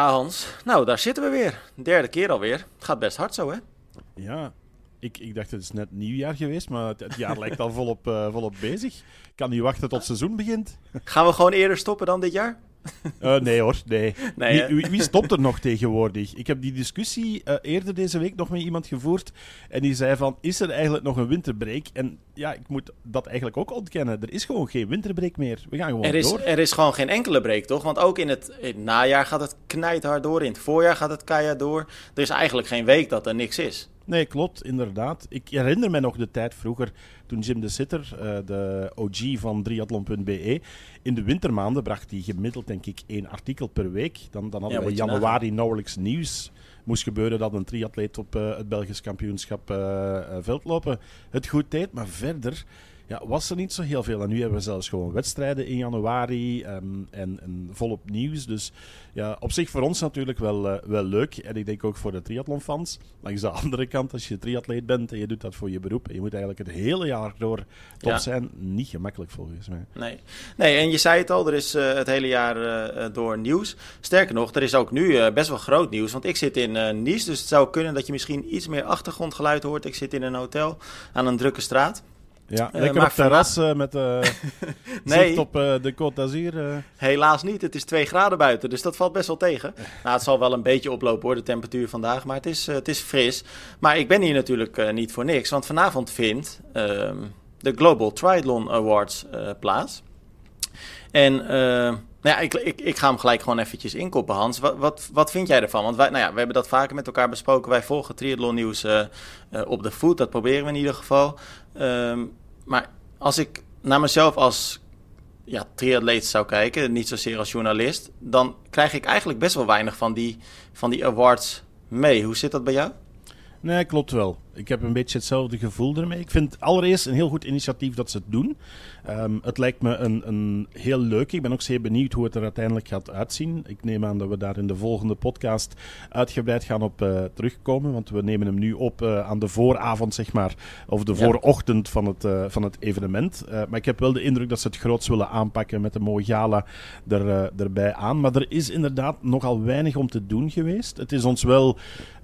Ja, ja, Hans. Nou, daar zitten we weer. Derde keer alweer. Het gaat best hard zo, hè? Ja, ik, ik dacht het is net nieuwjaar geweest, maar het, het jaar lijkt al volop, uh, volop bezig. Ik kan niet wachten tot het seizoen begint. Gaan we gewoon eerder stoppen dan dit jaar? Uh, nee hoor, nee. nee wie, wie, stopt er nog tegenwoordig? Ik heb die discussie uh, eerder deze week nog met iemand gevoerd. En die zei van, is er eigenlijk nog een winterbreak? En ja, ik moet dat eigenlijk ook ontkennen. Er is gewoon geen winterbreak meer. We gaan gewoon er is, door. Er is gewoon geen enkele break, toch? Want ook in het, in het najaar gaat het knijthard door. In het voorjaar gaat het keihard door. Er is eigenlijk geen week dat er niks is. Nee, klopt, inderdaad. Ik herinner me nog de tijd vroeger toen Jim de Sitter, uh, de OG van triathlon.be, in de wintermaanden bracht hij gemiddeld, denk ik, één artikel per week. Dan, dan hadden ja, we januari nauwelijks nieuws. Moest gebeuren dat een triatleet op uh, het Belgisch kampioenschap uh, veldlopen het goed deed. Maar verder ja, was er niet zo heel veel. En nu hebben we zelfs gewoon wedstrijden in januari um, en, en volop nieuws. Dus ja, op zich voor ons natuurlijk wel, uh, wel leuk. En ik denk ook voor de triathlonfans. Langs de andere kant, als je triatleet bent en je doet dat voor je beroep. En je moet eigenlijk het hele jaar door top ja. zijn. Niet gemakkelijk volgens mij. Nee, nee en je zei het al, er is uh, het hele jaar uh, door nieuws. Sterker nog, er is ook nu best wel groot nieuws. Want ik zit in Nice, dus het zou kunnen dat je misschien iets meer achtergrondgeluid hoort. Ik zit in een hotel aan een drukke straat. Ja, lekker uh, op terras uh, met uh, nee. zicht op de Côte d'Azur. Helaas niet, het is 2 graden buiten, dus dat valt best wel tegen. nou, het zal wel een beetje oplopen hoor, de temperatuur vandaag, maar het is, het is fris. Maar ik ben hier natuurlijk niet voor niks, want vanavond vindt ehm, de Global Triathlon Awards plaats. En nou ja, ik, ik, ik ga hem gelijk gewoon eventjes inkoppen, Hans. Wat, wat, wat vind jij ervan? Want wij, nou ja, we hebben dat vaker met elkaar besproken. Wij volgen triathlon nieuws op de voet, dat proberen we in ieder geval. Um, maar als ik naar mezelf als ja, triatleet zou kijken, niet zozeer als journalist, dan krijg ik eigenlijk best wel weinig van die, van die awards mee. Hoe zit dat bij jou? Nee, klopt wel. Ik heb een beetje hetzelfde gevoel ermee. Ik vind allereerst een heel goed initiatief dat ze het doen. Um, het lijkt me een, een heel leuk. Ik ben ook zeer benieuwd hoe het er uiteindelijk gaat uitzien. Ik neem aan dat we daar in de volgende podcast uitgebreid gaan op uh, terugkomen. Want we nemen hem nu op uh, aan de vooravond, zeg maar. Of de voorochtend van het, uh, van het evenement. maar ik heb wel de indruk dat ze het groots willen aanpakken met een mooie gala er, erbij aan. Maar er is inderdaad nogal weinig om te doen geweest. Het is ons wel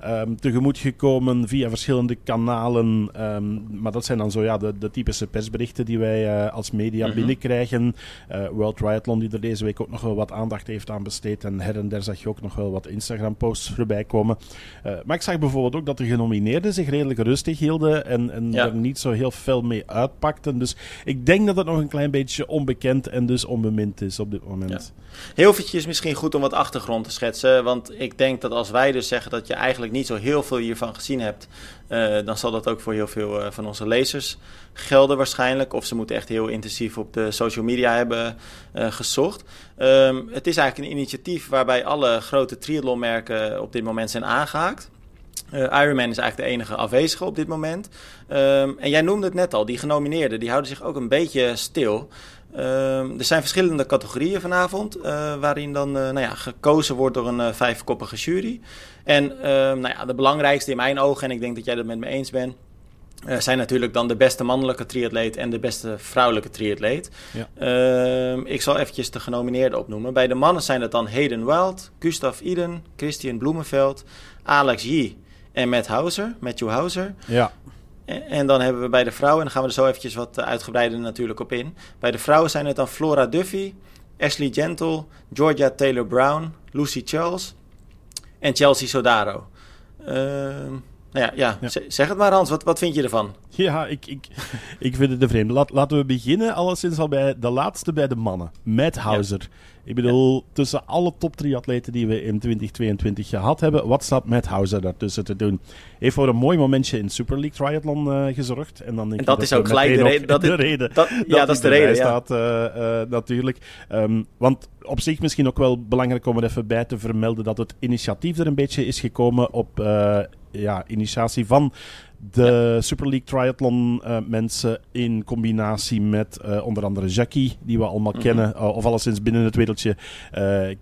um, tegemoet gekomen via verschillende kanalen. Um, maar dat zijn dan zo ja, de, de typische persberichten die wij als media -hmm. binnenkrijgen. Uh, World Triathlon, die er deze week ook nog wel wat aandacht heeft aan besteed. En her en der zag je ook nog wel wat Instagram-posts voorbij komen. Uh, maar ik zag bijvoorbeeld ook dat de genomineerden zich redelijk rustig hielden en, en ja. er niet zo heel fel mee uitpakten. Dus ik denk dat het nog een klein beetje onbekend en dus onbemind is op dit moment. Ja. Heel eventjes misschien goed om wat achtergrond te schetsen. Want ik denk dat als wij dus zeggen dat je eigenlijk niet zo heel veel hiervan gezien hebt, uh, dan zal dat ook voor heel veel uh, van onze lezers gelden waarschijnlijk. Of ze moeten echt heel intensief op de social media hebben uh, gezocht. Um, het is eigenlijk een initiatief waarbij alle grote triathlonmerken op dit moment zijn aangehaakt. Ironman is eigenlijk de enige afwezige op dit moment. Um, en jij noemde het net al, die genomineerden die houden zich ook een beetje stil. Um, er zijn verschillende categorieën vanavond, waarin dan nou ja, gekozen wordt door een vijfkoppige jury. En uh, nou ja, de belangrijkste in mijn ogen, en ik denk dat jij dat met me eens bent, zijn natuurlijk dan de beste mannelijke triatleet en de beste vrouwelijke triatleet. Ja. Uh, ik zal eventjes de genomineerden opnoemen. Bij de mannen zijn het dan Hayden Wild, Gustav Iden, Christian Bloemenveld, Alex Yee en Matt Hauser, Matthew Hauser. Ja. En dan hebben we bij de vrouwen, en dan gaan we er zo eventjes wat uitgebreider natuurlijk op in. Bij de vrouwen zijn het dan Flora Duffy, Ashley Gentle, Georgia Taylor Brown, Lucy Charles en Chelsea Sodaro. Uh, nou ja, ja, ja, zeg het maar Hans, wat, wat vind je ervan? Ja, ik, ik, ik vind het vreemde. Laat, laten we beginnen alleszins al bij de laatste bij de mannen. Matt Hauser. Ja. Ik bedoel, tussen alle top triatleten die we in 2022 gehad hebben, wat staat Matt Hauser daartussen te doen? Heeft voor een mooi momentje in Super League Triathlon uh, gezorgd. En, dan denk en dat, dat is ook gelijk de reden. Dat de reden. Dat, ja, dat, is de reden. Ja. staat uh, uh, natuurlijk. Um, want op zich misschien ook wel belangrijk om er even bij te vermelden dat het initiatief er een beetje is gekomen op ja, initiatie van De Super League Triathlon uh, mensen in combinatie met uh, onder andere Jackie, die we allemaal mm -hmm. kennen, uh, of alleszins binnen het wereldje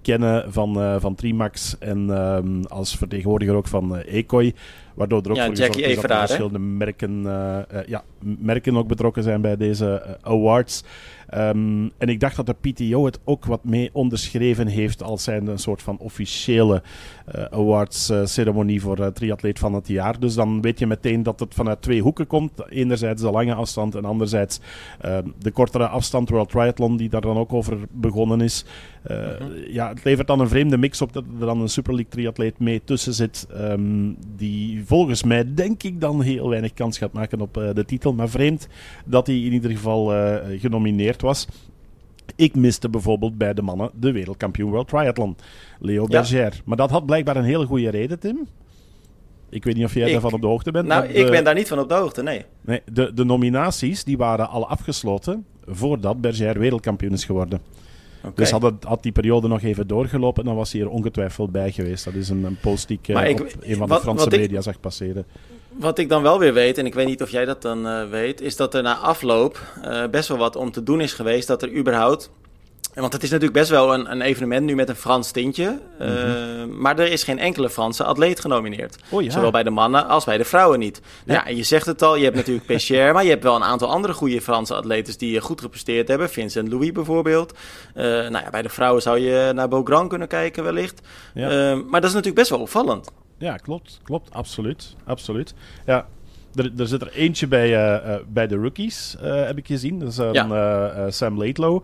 kennen van, van Trimax en um, als vertegenwoordiger ook van Ecoy. Waardoor er ook ja, voor Jackie gezorgd is dat er Everaar, verschillende merken, ja, merken ook betrokken zijn bij deze awards. Um, en ik dacht dat de PTO het ook wat mee onderschreven heeft als zijn een soort van officiële uh, awards uh, ceremonie voor uh, triatleet van het jaar. Dus dan weet je meteen dat het vanuit twee hoeken komt. Enerzijds de lange afstand en anderzijds de kortere afstand World Triathlon die daar dan ook over begonnen is. -hmm. Ja, het levert dan een vreemde mix op dat er dan een Super League triatleet mee tussen zit. Um, die volgens mij denk ik dan heel weinig kans gaat maken op de titel. Maar vreemd dat hij in ieder geval genomineerd was. Ik miste bijvoorbeeld bij de mannen de wereldkampioen World Triathlon, Leo ja. Berger. Maar dat had blijkbaar een hele goede reden, Tim. Ik weet niet of jij ik, daarvan op de hoogte bent. Nou, de, ik ben daar niet van op de hoogte, nee. nee de, de nominaties die waren al afgesloten voordat Berger wereldkampioen is geworden. Okay. Dus had, het, had die periode nog even doorgelopen, dan was hij er ongetwijfeld bij geweest. Dat is een, een post die ik uh, ik, op een van de Franse media ik, zag passeren. Wat ik dan wel weer weet, en ik weet niet of jij dat dan uh, weet, is dat er na afloop uh, best wel wat om te doen is geweest. Dat er überhaupt. Want het is natuurlijk best wel een, een evenement nu met een Frans tintje. Uh, mm-hmm. Maar er is geen enkele Franse atleet genomineerd. Oh, ja. Zowel bij de mannen als bij de vrouwen niet. Ja. ja, je zegt het al, je hebt natuurlijk Pescher, maar je hebt wel een aantal andere goede Franse atletes die goed gepresteerd hebben. Vincent Louis bijvoorbeeld. nou ja, bij de vrouwen zou je naar Beaugrand kunnen kijken wellicht. Ja. maar dat is natuurlijk best wel opvallend. Ja, klopt. Klopt. Absoluut. Absoluut. Ja, er, er, zit er eentje bij, uh, uh, bij de rookies, uh, heb ik gezien. Dat is ja. Sam Laidlow.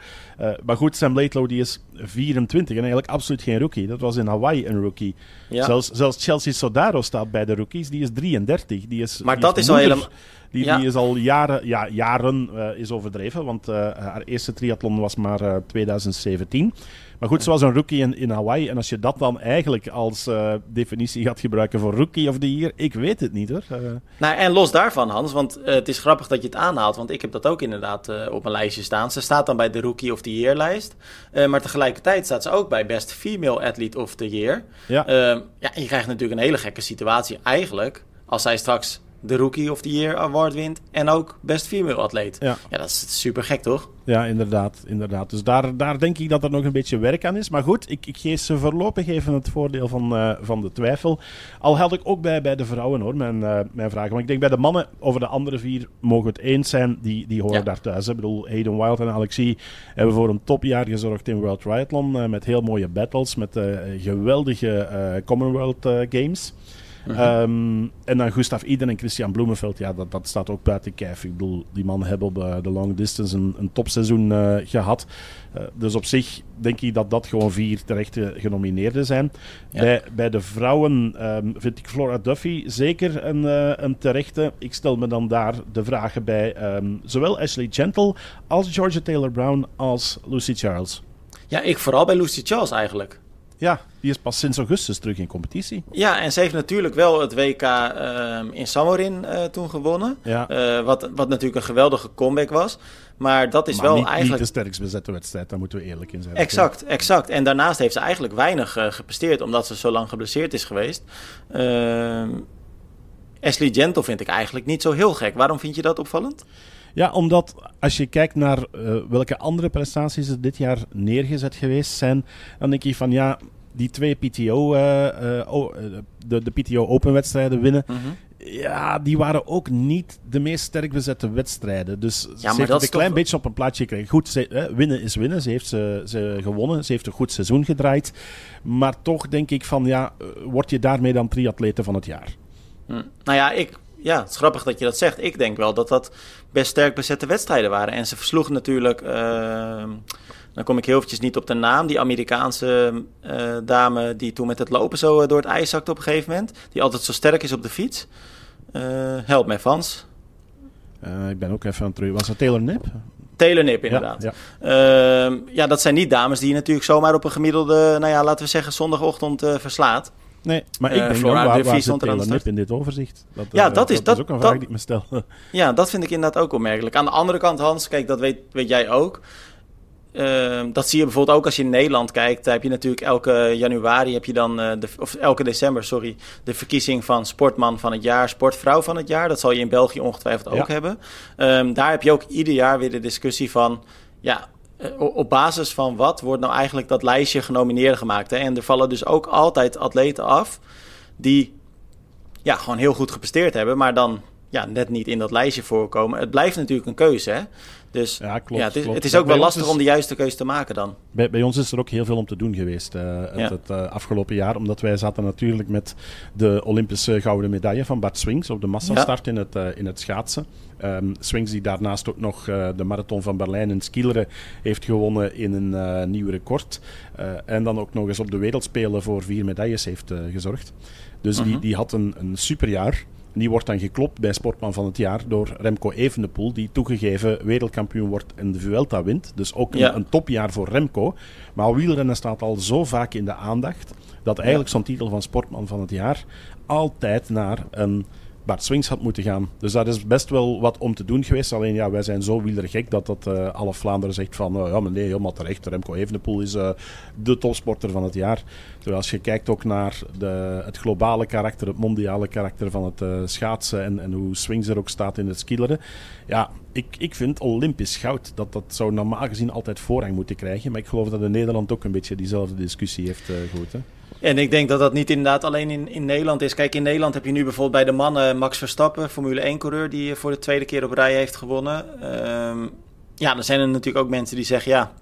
maar goed, Sam Laidlow die is 24 en eigenlijk absoluut geen rookie. Dat was in Hawaii een rookie. Ja. Zelfs, zelfs Chelsea Sodaro staat bij de rookies. Die is 33. Die is, maar die dat is, al helemaal... Die, ja. die is al jaren, ja, jaren is overdreven, want haar eerste triathlon was maar 2017. Maar goed, zoals een rookie in, in Hawaii. En als je dat dan eigenlijk als uh, definitie gaat gebruiken voor rookie of the year, ik weet het niet hoor. Uh... Nou, en los daarvan, Hans, want uh, het is grappig dat je het aanhaalt. Want ik heb dat ook inderdaad op mijn lijstje staan. Ze staat dan bij de rookie of the year lijst. maar tegelijkertijd staat ze ook bij best female athlete of the year. Ja. ja, je krijgt natuurlijk een hele gekke situatie eigenlijk. Als zij straks de Rookie of the Year Award wint. En ook Best Female Atleet. Ja, ja dat is super gek, toch? Ja, inderdaad. inderdaad. Dus daar, daar denk ik dat er nog een beetje werk aan is. Maar goed, ik, ik geef ze voorlopig even het voordeel van, uh, van de twijfel. Al had ik ook bij, bij de vrouwen hoor, mijn, uh, mijn vragen. Maar ik denk bij de mannen, over de andere vier mogen we het eens zijn. Die, die horen ja. daar thuis. Ik bedoel, Hayden Wild en Alexie hebben voor een topjaar gezorgd in World Triathlon. Uh, met heel mooie battles, met geweldige Commonwealth Games. -huh. um, en dan Gustav Iden en Christian Bloemenveld, ja, dat, dat staat ook buiten kijf. Ik bedoel, die mannen hebben op uh, de long distance een, een topseizoen uh, gehad. Uh, dus op zich denk ik dat dat gewoon vier terechte genomineerden zijn. Ja. Bij, bij de vrouwen um, vind ik Flora Duffy zeker een, een terechte. Ik stel me dan daar de vragen bij um, zowel Ashley Gentle als Georgia Taylor Brown als Lucy Charles. Ja, ik vooral bij Lucy Charles eigenlijk. Ja, die is pas sinds augustus terug in competitie. Ja, en ze heeft natuurlijk wel het WK uh, in Samorin uh, toen gewonnen. Ja. Uh, wat, wat natuurlijk een geweldige comeback was. Maar dat is maar wel niet, eigenlijk... niet de sterkst bezette wedstrijd, daar moeten we eerlijk in zijn. Exact, exact. En daarnaast heeft ze eigenlijk weinig gepresteerd, omdat ze zo lang geblesseerd is geweest. Ehm, Ashley Gentle vind ik eigenlijk niet zo heel gek. Waarom vind je dat opvallend? Ja, omdat als je kijkt naar uh, welke andere prestaties er dit jaar neergezet geweest zijn, dan denk je van ja, die twee PTO, uh, uh, de, de PTO Open wedstrijden winnen. Mhm. Mm -hmm. Ja, die waren ook niet de meest sterk bezette wedstrijden. Dus ja, ze heeft het een klein beetje op een plaatje gekregen. Goed, ze, hè, winnen is winnen. Ze heeft ze, ze gewonnen. Ze heeft een goed seizoen gedraaid. Maar toch denk ik van, ja, word je daarmee dan triatlete van het jaar? Hm. Nou ja, ik, ja, het is grappig dat je dat zegt. Ik denk wel dat dat best sterk bezette wedstrijden waren. En ze versloegen natuurlijk, uh, dan kom ik heel eventjes niet op de naam, die Amerikaanse uh, dame die toen met het lopen zo door het ijs zakte op een gegeven moment. Die altijd zo sterk is op de fiets. Uh, help mij, Vans. ik ben ook even aan het terug. Was dat Taylor Nip? Taylor Nip, inderdaad. Ja, ja. Uh, ja, dat zijn niet dames die je natuurlijk zomaar op een gemiddelde, nou ja, laten we zeggen, zondagochtend verslaat. Nee, maar ik ben uh, waar, waar, waar zit Nip in dit overzicht? Dat, ja, uh, dat, is, dat, dat is ook een vraag die ik me stel. ja, dat vind ik inderdaad ook opmerkelijk. Aan de andere kant, Hans, kijk, dat weet, weet jij ook. Ehm, dat zie je bijvoorbeeld ook als je in Nederland kijkt. Daar heb je natuurlijk elke januari, heb je dan, de, of elke december, sorry, de verkiezing van sportman van het jaar, sportvrouw van het jaar. Dat zal je in België ongetwijfeld ook hebben. Ehm, daar heb je ook ieder jaar weer de discussie van, ja, op basis van wat wordt nou eigenlijk dat lijstje genomineerd gemaakt? Hè? En er vallen dus ook altijd atleten af die ja, gewoon heel goed gepresteerd hebben, maar dan ja, net niet in dat lijstje voorkomen. Het blijft natuurlijk een keuze, hè? Dus ja, klopt, ja, het, is, het is ook wel lastig om de juiste keuze te maken dan. Bij, bij ons is er ook heel veel om te doen geweest uh, het, uh, afgelopen jaar. Omdat wij zaten natuurlijk met de Olympische gouden medaille van Bart Swings op de massastart in, het, uh, in het schaatsen. Um, Swings die daarnaast ook nog de marathon van Berlijn en skileren heeft gewonnen in een nieuw record. en dan ook nog eens op de wereldspelen voor vier medailles heeft gezorgd. Dus die, mhm. die had een, een superjaar. Die wordt dan geklopt bij Sportman van het jaar door Remco Evenepoel, die toegegeven wereldkampioen wordt en de Vuelta wint. Dus ook een, een topjaar voor Remco. Maar wielrennen staat al zo vaak in de aandacht dat eigenlijk zo'n titel van Sportman van het jaar altijd naar een Bart Swings had moeten gaan. Dus daar is best wel wat om te doen geweest. Alleen ja, wij zijn zo wielergek dat dat uh, alle Vlaanderen zegt van uh, ja, maar nee, helemaal terecht. Remco Evenepoel is uh, de topsporter van het jaar. Terwijl als je kijkt ook naar de, het globale karakter, het mondiale karakter van het schaatsen en, en hoe Swings er ook staat in het skileren. Ja, ik, ik vind Olympisch goud, dat, dat zou normaal gezien altijd voorrang moeten krijgen. Maar ik geloof dat in Nederland ook een beetje diezelfde discussie heeft gehoord. En ik denk dat dat niet inderdaad alleen in, in Nederland is. Kijk, in Nederland heb je nu bijvoorbeeld bij de mannen Max Verstappen, Formule 1-coureur, die voor de tweede keer op rij heeft gewonnen. Um, ja, dan zijn er natuurlijk ook mensen die zeggen, ja,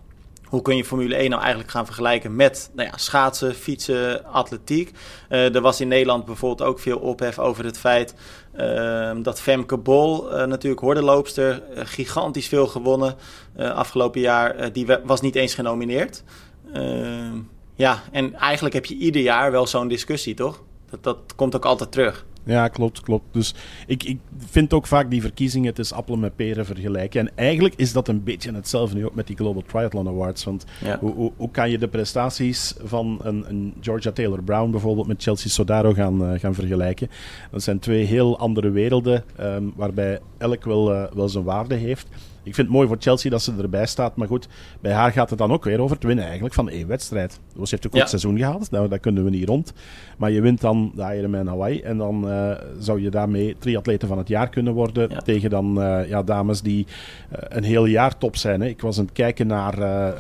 hoe kun je Formule 1 nou eigenlijk gaan vergelijken met nou ja, schaatsen, fietsen, atletiek? Uh, er was in Nederland bijvoorbeeld ook veel ophef over het feit uh, dat Femke Bol, uh, natuurlijk hordenloopster, gigantisch veel gewonnen afgelopen jaar. die was niet eens genomineerd. Ehm, ja, en eigenlijk heb je ieder jaar wel zo'n discussie, toch? Dat, dat komt ook altijd terug. Ja, klopt, klopt. Dus ik, ik vind ook vaak die verkiezingen, het is appelen met peren vergelijken. En eigenlijk is dat een beetje hetzelfde nu ook met die Global Triathlon Awards. Want hoe, hoe, hoe, kan je de prestaties van een, een, Georgia Taylor Brown bijvoorbeeld met Chelsea Sodaro gaan, uh, gaan vergelijken? Dat zijn twee heel andere werelden, um, waarbij elk wel, uh, wel zijn waarde heeft. Ik vind het mooi voor Chelsea dat ze erbij staat. Maar goed, bij haar gaat het dan ook weer over het winnen eigenlijk van één wedstrijd. Ze heeft ook ja. het seizoen gehaald, nou, daar kunnen we niet rond. Maar je wint dan de Ironman Hawaii. En dan uh, zou je daarmee triatleten van het jaar kunnen worden. Tegen dan uh, ja, dames die uh, een heel jaar top zijn. Hè. Ik was aan het kijken naar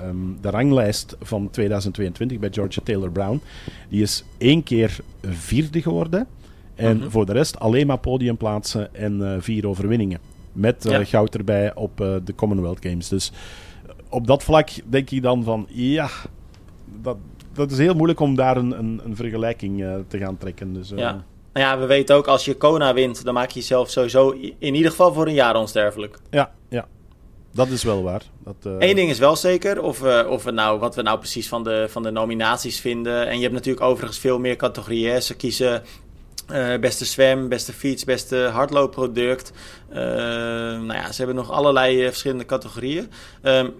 um, de ranglijst van 2022 bij Georgia Taylor Brown. Die is één keer vierde geworden. En -hmm. voor de rest alleen maar podiumplaatsen en vier overwinningen. Met uh, goud erbij op uh, de Commonwealth Games. Dus op dat vlak denk ik dan van ja, dat, dat is heel moeilijk om daar een, een, een vergelijking uh, te gaan trekken. Dus, ja. Nou ja, we weten ook als je Kona wint, dan maak je jezelf sowieso in ieder geval voor een jaar onsterfelijk. Ja, ja. Dat is wel waar. Dat, uh... Eén ding is wel zeker, of, of we nou, wat we nou precies van de, van de nominaties vinden. En je hebt natuurlijk overigens veel meer categorieën. Ze kiezen uh, beste zwem, beste fiets, beste hardloopproduct. Uh, nou ja, ze hebben nog allerlei uh, verschillende categorieën. Um,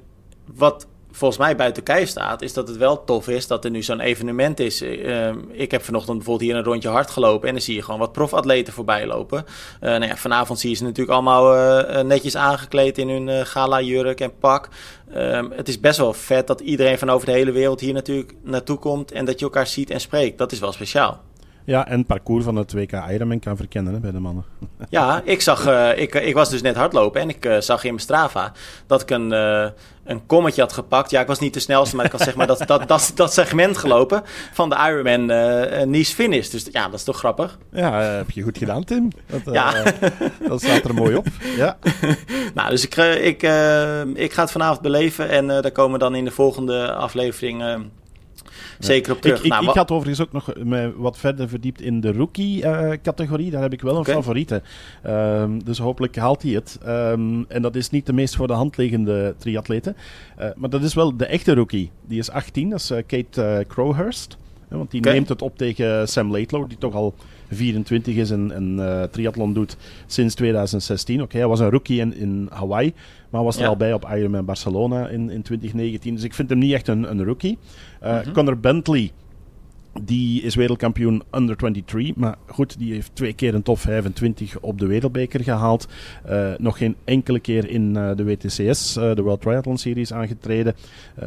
wat volgens mij buiten kijf staat, is dat het wel tof is dat er nu zo'n evenement is. Ehm, ik heb vanochtend bijvoorbeeld hier een rondje hard gelopen en dan zie je gewoon wat profatleten voorbij lopen. nou ja, vanavond zie je ze natuurlijk allemaal netjes aangekleed in hun gala jurk en pak. Um, het is best wel vet dat iedereen van over de hele wereld hier natuurlijk naartoe komt en dat je elkaar ziet en spreekt. Dat is wel speciaal. Ja, en het parcours van het WK Ironman kan verkennen hè, bij de mannen. Ja, ik, zag, uh, ik, ik was dus net hardlopen en ik uh, zag in mijn Strava dat ik een, uh, een kommetje had gepakt. Ja, ik was niet de snelste, maar ik had zeg maar dat, dat, dat, dat segment gelopen van de Ironman Nice Finish. Dus ja, dat is toch grappig? Ja, heb je goed gedaan, Tim. Dat, ja. dat staat er mooi op. Ja. nou, dus ik, ik, ik ga het vanavond beleven en daar komen dan in de volgende aflevering zeker op terug. Ik, ik, nou, ik had overigens ook nog me wat verder verdiept in de rookie-categorie. Uh, Daar heb ik wel een okay. favoriete. Um, dus hopelijk haalt hij het. Um, en dat is niet de meest voor de hand liggende triatleten. Uh, maar dat is wel de echte rookie. Die is 18, dat is Kate Crowhurst. want die okay. neemt het op tegen Sam Laidlow, die toch al 24 is en, en uh, triathlon doet sinds 2016. Oké, hij was een rookie in, in Hawaii, maar was er ja. al bij op Ironman Barcelona in, in 2019. Dus ik vind hem niet echt een, een rookie. Uh, mm -hmm. Connor Bentley Die is wereldkampioen under 23. Maar goed, die heeft twee keer een top 25 op de wereldbeker gehaald. Uh, nog geen enkele keer in uh, de WTCS, uh, de World Triathlon Series, aangetreden.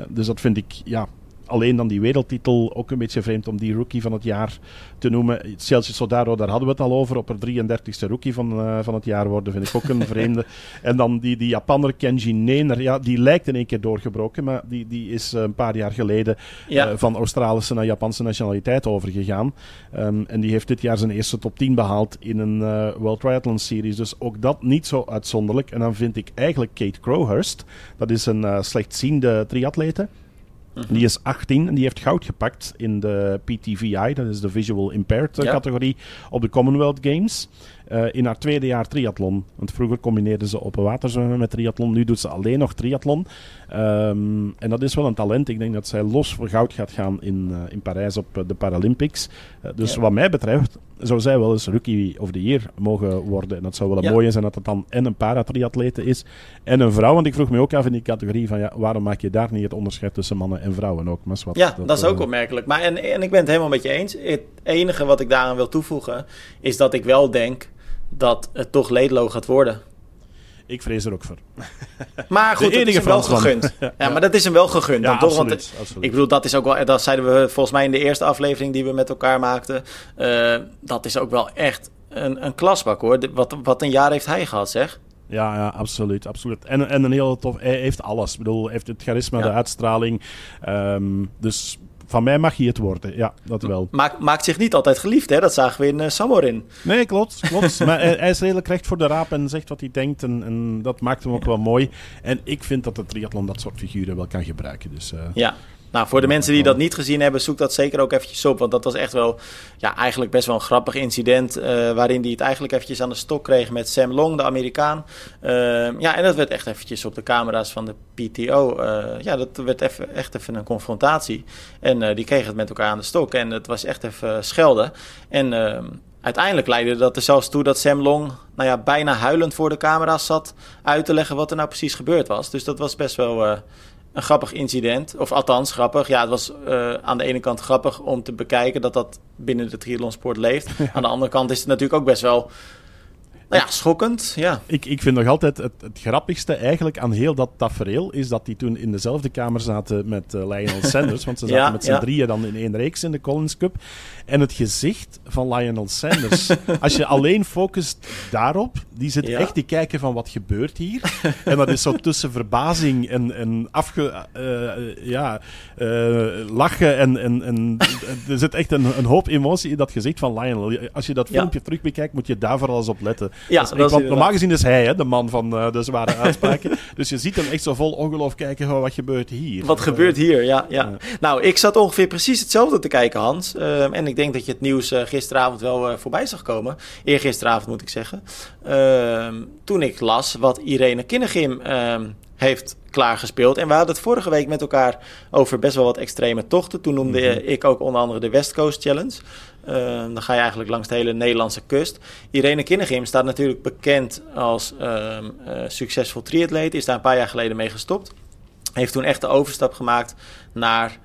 dus dat vind ik ja, alleen dan die wereldtitel ook een beetje vreemd om die rookie van het jaar te noemen. Celsius Sodaro, daar hadden we het al over. Op er 33ste rookie van, uh, van het jaar worden, vind ik ook een vreemde. en dan die, die Japanner Kenji Nener, ja, die lijkt in één keer doorgebroken, maar die, die is uh, een paar jaar geleden ja. uh, van Australische naar Japanse nationaliteit overgegaan. Um, en die heeft dit jaar zijn eerste top 10 behaald in een World Triathlon Series. Dus ook dat niet zo uitzonderlijk. En dan vind ik eigenlijk Kate Crowhurst, dat is een slechtziende triatlete. Die is 18 en die heeft goud gepakt in de PTVI, dat is de Visual Impaired ja. categorie, op de Commonwealth Games. Uh, in haar tweede jaar triathlon. Want vroeger combineerde ze open waterzwemmen met triathlon. Nu doet ze alleen nog triathlon. Um, en dat is wel een talent. Ik denk dat zij los voor goud gaat gaan in, uh, in Parijs op de Paralympics. dus ja. wat mij betreft zou zij wel eens Rookie of the Year mogen worden. En dat zou wel een ja. mooie zijn dat het dan en een paratriatlete is en een vrouw. Want ik vroeg me ook af in die categorie van ja, waarom maak je daar niet het onderscheid tussen mannen en vrouwen ook? Maar wat, ja, dat, dat is ook opmerkelijk. Maar en, en ik ben het helemaal met je eens. Het enige wat ik daaraan wil toevoegen is dat ik wel denk dat het toch Leedlo gaat worden. Ik vrees er ook voor. Maar goed, het is hem wel gegund. ja, ja, maar dat is hem wel gegund. Ja, dan absoluut, toch? Want absoluut. Ik bedoel, dat is ook wel... Dat zeiden we volgens mij in de eerste aflevering die we met elkaar maakten. Uh, dat is ook wel echt een, een klasbak, hoor. Wat, wat een jaar heeft hij gehad, zeg. Ja, ja, absoluut. absoluut. En, en een heel tof... Hij heeft alles. Ik bedoel, hij heeft het charisma, ja. de uitstraling. Um, dus van mij mag hij het worden, ja, dat wel. Maakt, maakt zich niet altijd geliefd, hè? Dat zagen we in uh, Samorin. Nee, klopt, klopt. maar hij, hij, is redelijk recht voor de raap en zegt wat hij denkt. En, en dat maakt hem ook wel mooi. En ik vind dat de triathlon dat soort figuren wel kan gebruiken. Dus, uh, ja, nou, voor de mensen die dat niet gezien hebben, zoek dat zeker ook eventjes op. Want dat was echt wel, ja, eigenlijk best wel een grappig incident. Uh, waarin hij het eigenlijk eventjes aan de stok kreeg met Sam Long, de Amerikaan. Uh, ja, en dat werd echt eventjes op de camera's van de PTO. Uh, ja, dat werd even, echt even een confrontatie. En die kregen het met elkaar aan de stok. En het was echt even schelden. En ehm, uiteindelijk leidde dat er zelfs toe dat Sam Long, nou ja, bijna huilend voor de camera's zat uit te leggen wat er nou precies gebeurd was. Dus dat was best wel een grappig incident. Of althans, grappig. Ja, het was uh, aan de ene kant grappig om te bekijken dat dat binnen de triathlonsport leeft. Aan de andere kant is het natuurlijk ook best wel nou ja, schokkend. Ja. Ik, ik vind nog altijd het, het grappigste eigenlijk aan heel dat tafereel is dat die toen in dezelfde kamer zaten met uh, Lionel Sanders. want ze zaten ja, met z'n ja. drieën dan in één reeks in de Collins Cup. En het gezicht van Lionel Sanders, als je alleen focust daarop, die zit ja. echt te kijken van wat gebeurt hier. en dat is zo tussen verbazing en, en afge, uh, ja, uh, lachen. En, en, en er zit echt een, een hoop emotie in dat gezicht van Lionel. Als je dat filmpje terug bekijkt, moet je daar vooral eens op letten. Ja, dat is, want normaal gezien is hij hè, de man van uh, de zware uitspraken. dus je ziet hem echt zo vol ongeloof kijken, oh, wat gebeurt hier? Wat gebeurt hier, ja, ja. Nou, ik zat ongeveer precies hetzelfde te kijken, Hans. Uh, en ik denk dat je het nieuws uh, gisteravond wel voorbij zag komen. Eergisteravond moet ik zeggen. Ehm, toen ik las wat Irene Kinnegim ehm, heeft klaargespeeld. En we hadden het vorige week met elkaar over best wel wat extreme tochten. Toen noemde mm-hmm. ik ook onder andere de West Coast Challenge. Uh, dan ga je eigenlijk langs de hele Nederlandse kust. Irene Kinnegim staat natuurlijk bekend als uh, uh, succesvol triatleet. Is daar een paar jaar geleden mee gestopt. Heeft toen echt de overstap gemaakt naar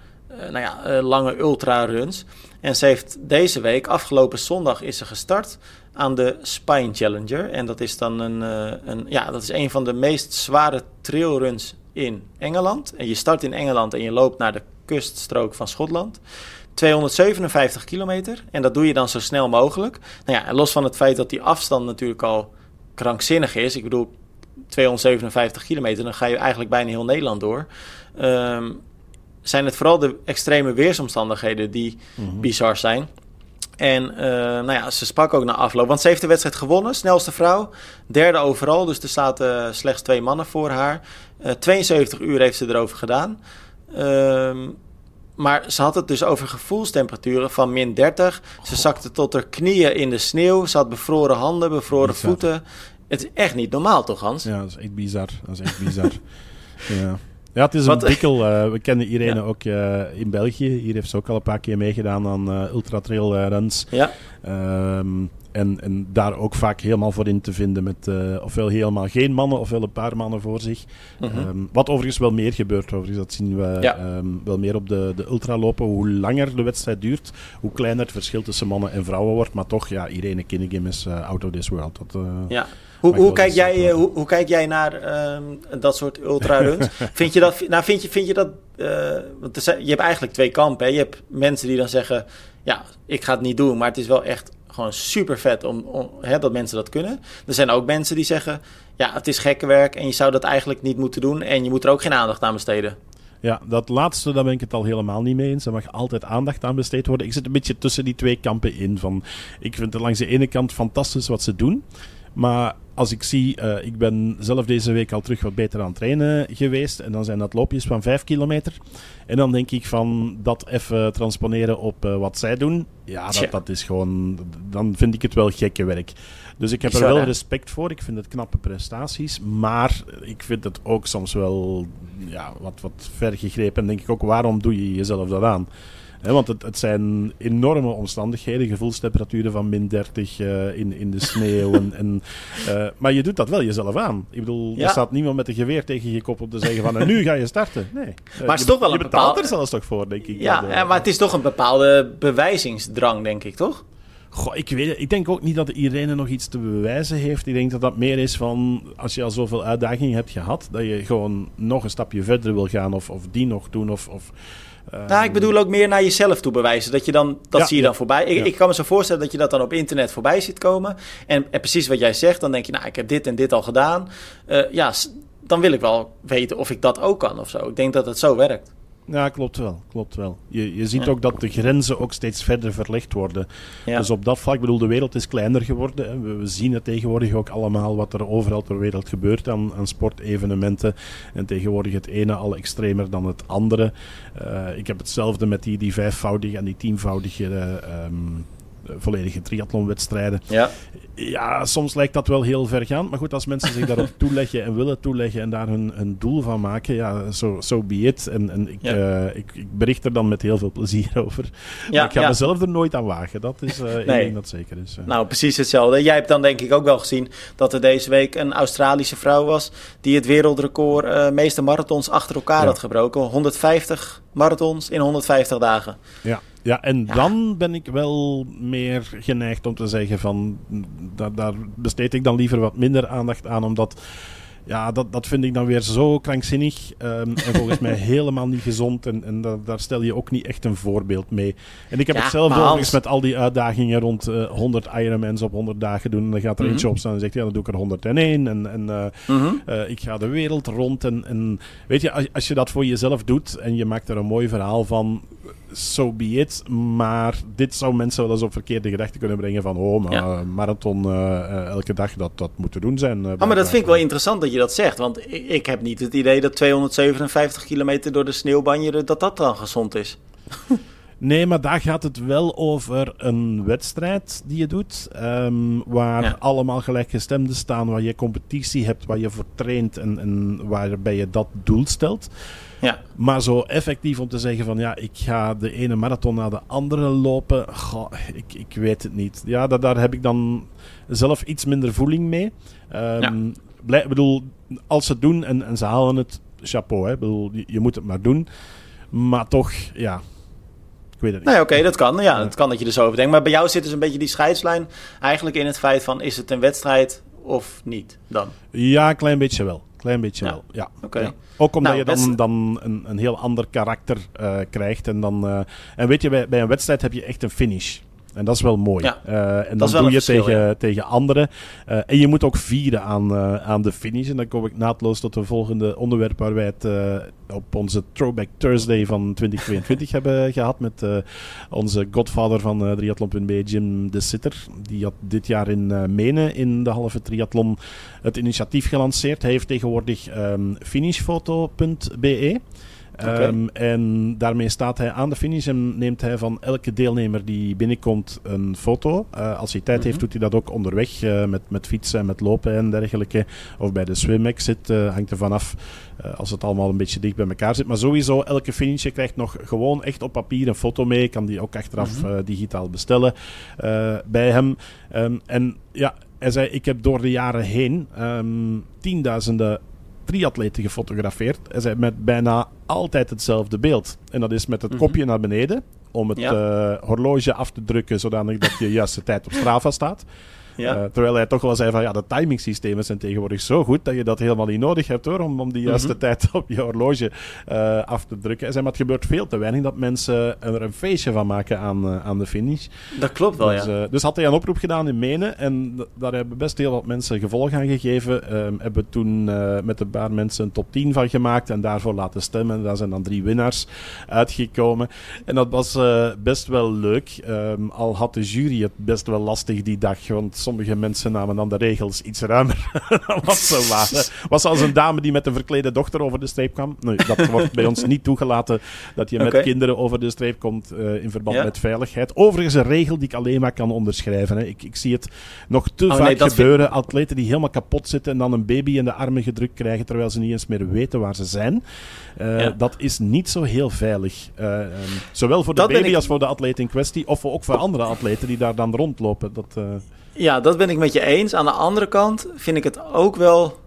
nou ja, lange ultra-runs. En ze heeft deze week, afgelopen zondag, is ze gestart aan de Spine Challenger. En dat is dan een, een, ja, dat is een van de meest zware trailruns in Engeland. En je start in Engeland en je loopt naar de kuststrook van Schotland. 257 kilometer. En dat doe je dan zo snel mogelijk. Nou ja, los van het feit dat die afstand natuurlijk al krankzinnig is. Ik bedoel, 257 kilometer, dan ga je eigenlijk bijna heel Nederland door. Um, zijn het vooral de extreme weersomstandigheden die mm-hmm. bizar zijn. En uh, nou ja, ze sprak ook na afloop. Want ze heeft de wedstrijd gewonnen, snelste vrouw. Derde overal, dus er zaten slechts twee mannen voor haar. Uh, 72 uur heeft ze erover gedaan. Uh, maar ze had het dus over gevoelstemperaturen van min 30. Ze zakte tot haar knieën in de sneeuw. Ze had bevroren handen, bevroren bizar. voeten. Het is echt niet normaal, toch, Hans? Ja, dat is echt bizar. Dat is echt bizar. ja. Ja, het is een bikkel. Uh, we kennen Irene ja. ook uh, in België. Hier heeft ze ook al een paar keer meegedaan aan uh, ultra trail runs. Ja. Um, En, en daar ook vaak helemaal voor in te vinden met uh, ofwel helemaal geen mannen ofwel een paar mannen voor zich. Mm -hmm. um, wat overigens wel meer gebeurt, overigens. dat zien we ja. um, wel meer op de, de ultralopen. Hoe langer de wedstrijd duurt, hoe kleiner het verschil tussen mannen en vrouwen wordt. Maar toch, ja, Irene Kinnigim is uh, out of this world. Dat, uh, ja. Hoe, hoe, kijk jij, hoe, hoe, kijk jij naar um, dat soort ultraruns? vind je dat, nou, vind je, vind je dat want er, je hebt eigenlijk twee kampen. Hè? Je hebt mensen die dan zeggen, ja, ik ga het niet doen, maar het is wel echt gewoon super vet om, om hè, dat mensen dat kunnen. Er zijn ook mensen die zeggen, ja, het is gekke werk en je zou dat eigenlijk niet moeten doen en je moet er ook geen aandacht aan besteden. Ja, dat laatste, daar ben ik het al helemaal niet mee eens. Er mag altijd aandacht aan besteed worden. Ik zit een beetje tussen die twee kampen in. Van, ik vind het langs de ene kant fantastisch wat ze doen. Maar als ik zie, uh, ik ben zelf deze week al terug wat beter aan het trainen geweest. En dan zijn dat loopjes van 5 kilometer. En dan denk ik van dat even transponeren op uh, wat zij doen. Ja, dat, dat is gewoon. Dan vind ik het wel gekke werk. Dus ik heb er wel respect voor. Ik vind het knappe prestaties. Maar ik vind het ook soms wel ja, wat, wat ver gegrepen. En denk ik ook, waarom doe je jezelf dat aan? He, want het, het, zijn enorme omstandigheden, gevoelstemperaturen van min 30 uh, in, in de sneeuw. en, en uh, maar je doet dat wel jezelf aan. Ik bedoel, ja. er staat niemand met een geweer tegen je kop om te zeggen van en nu ga je starten. Nee. Maar het is toch wel je een betaalt bepaalde... er zelfs toch voor, denk ik. Ja, ja, maar het is toch een bepaalde bewijzingsdrang, denk ik, toch? Goh, ik, weet, ik denk ook niet dat Irene nog iets te bewijzen heeft. Ik denk dat dat meer is van als je al zoveel uitdagingen hebt gehad, dat je gewoon nog een stapje verder wil gaan of, of die nog doen. Of, of, uh, nou, ik bedoel ook meer naar jezelf toe bewijzen. Dat, je dan, dat ja, zie je dan ja, voorbij. Ik, ik, kan me zo voorstellen dat je dat dan op internet voorbij ziet komen. En, en, precies wat jij zegt, dan denk je, nou, ik heb dit en dit al gedaan. Uh, ja, dan wil ik wel weten of ik dat ook kan of zo. Ik denk dat het zo werkt. Ja, klopt wel. Klopt wel. Je, je ziet ja. ook dat de grenzen ook steeds verder verlegd worden. Ja. Dus op dat vlak, ik bedoel, de wereld is kleiner geworden. Hè. We, we, zien het tegenwoordig ook allemaal wat er overal ter wereld gebeurt aan, aan sportevenementen. En tegenwoordig het ene al extremer dan het andere. Uh, ik heb hetzelfde met die, die vijfvoudige en die tienvoudige uh, um, volledige triathlonwedstrijden. Ja. ja, soms lijkt dat wel heel vergaand. Maar goed, als mensen zich daarop toeleggen en willen toeleggen en daar hun, hun doel van maken, ja, zo so, so be it. En, en ik, ja. uh, ik, ik, bericht er dan met heel veel plezier over. Ja, maar ik ga ja. mezelf er nooit aan wagen. Dat is uh, nee. ding dat zeker is. Uh. Nou, precies hetzelfde. Jij hebt dan denk ik ook wel gezien dat er deze week een Australische vrouw was die het wereldrecord uh, meeste marathons achter elkaar had gebroken. 150 marathons in 150 dagen. Ja. Ja, en ja. dan ben ik wel meer geneigd om te zeggen van... Da daar besteed ik dan liever wat minder aandacht aan, omdat... Ja, dat, dat vind ik dan weer zo krankzinnig um, en volgens mij helemaal niet gezond. En, en da daar stel je ook niet echt een voorbeeld mee. En ik heb ja, het zelf Hans... overigens met al die uitdagingen rond uh, 100 Ironmans op 100 dagen doen. En dan gaat er mm -hmm. eentje op staan en zegt, ja, dan doe ik er 101. En, en uh, mm -hmm. uh, ik ga de wereld rond. En, en weet je, als, als je dat voor jezelf doet en je maakt er een mooi verhaal van so be it. Maar dit zou mensen wel eens op verkeerde gedachten kunnen brengen van oh, maar ja. marathon uh, elke dag, dat, dat moet te doen zijn. Uh, oh, maar dat vind ik wel interessant dat je dat zegt. Want ik, ik heb niet het idee dat 257 kilometer door de sneeuwbanjeren, dat dat dan gezond is. Nee, maar daar gaat het wel over een wedstrijd die je doet. Um, waar ja. allemaal gelijkgestemden staan, waar je competitie hebt, waar je voor traint en, en waarbij je dat doel stelt. Ja. Maar zo effectief om te zeggen van ja, ik ga de ene marathon na de andere lopen, goh, ik, ik weet het niet. Ja, dat, daar heb ik dan zelf iets minder voeling mee. Um, ja. blij, bedoel, als ze het doen en, en ze halen het, chapeau. Hè. Bedoel, je, je moet het maar doen. Maar toch, ja, ik weet het niet. Nee, oké, okay, dat kan. Ja, dat kan dat je er zo over denkt. Maar bij jou zit dus een beetje die scheidslijn eigenlijk in het feit van... is het een wedstrijd of niet dan? Ja, een klein beetje wel. Klein beetje ja. wel, ja. Okay. ja. Ook omdat nou, je dan, best... dan een, een heel ander karakter uh, krijgt. En, dan, uh, en weet je, bij, bij een wedstrijd heb je echt een finish. En dat is wel mooi. Ja, uh, en dan doe je verschil, tegen, ja. tegen anderen. Uh, en je moet ook vieren aan, uh, aan de finish. En dan kom ik naadloos tot het volgende onderwerp waar wij het op onze Throwback Thursday van 2022 hebben gehad. Met onze godvader van triathlon.be, Jim de Sitter. Die had dit jaar in Menen in de halve triathlon het initiatief gelanceerd. Hij heeft tegenwoordig um, finishfoto.be. Ehm, en daarmee staat hij aan de finish en neemt hij van elke deelnemer die binnenkomt een foto. Uh, als hij tijd heeft, doet hij dat ook onderweg uh, met, met fietsen en met lopen en dergelijke. Of bij de swim exit, uh, hangt er vanaf als het allemaal een beetje dicht bij elkaar zit. Maar sowieso, elke finish je krijgt nog gewoon echt op papier een foto mee. Kan die ook achteraf mm -hmm. digitaal bestellen bij hem. Um, en ja, hij zei, ik heb door de jaren heen um, tienduizenden triatleten gefotografeerd. Hij zei met bijna altijd hetzelfde beeld. En dat is met het kopje naar beneden. Om het ja. uh, horloge af te drukken zodanig dat je juiste tijd op Strava staat. Ja. Uh, terwijl hij toch wel zei van ja, de timingsystemen zijn tegenwoordig zo goed dat je dat helemaal niet nodig hebt hoor, om, om die juiste mm -hmm. tijd op je horloge uh, af te drukken. Hij zei, maar het gebeurt veel te weinig dat mensen er een feestje van maken aan, uh, aan de finish. Dat klopt wel, dus, ja. dus had hij een oproep gedaan in Menen en daar hebben best heel wat mensen gevolg aan gegeven. Um, hebben toen met een paar mensen een top 10 van gemaakt en daarvoor laten stemmen. Daar zijn dan drie winnaars uitgekomen. En dat was best wel leuk, um, al had de jury het best wel lastig die dag, want sommige mensen namen dan de regels iets ruimer dan wat ze waren. Was als een dame die met een verklede dochter over de streep kwam. Nee, dat wordt bij ons niet toegelaten dat je met okay. kinderen over de streep komt uh, in verband ja? met veiligheid. Overigens een regel die ik alleen maar kan onderschrijven. Hè. Ik, ik, zie het nog te oh, vaak nee, gebeuren. Vind... Atleten die helemaal kapot zitten en dan een baby in de armen gedrukt krijgen terwijl ze niet eens meer weten waar ze zijn. Uh, ja. Dat is niet zo heel veilig. Uh, um, zowel voor de dat baby ik... als voor de atleet in kwestie. Of ook voor andere atleten die daar dan rondlopen. Dat, uh... Ja, dat ben ik met je eens. Aan de andere kant vind ik het ook wel,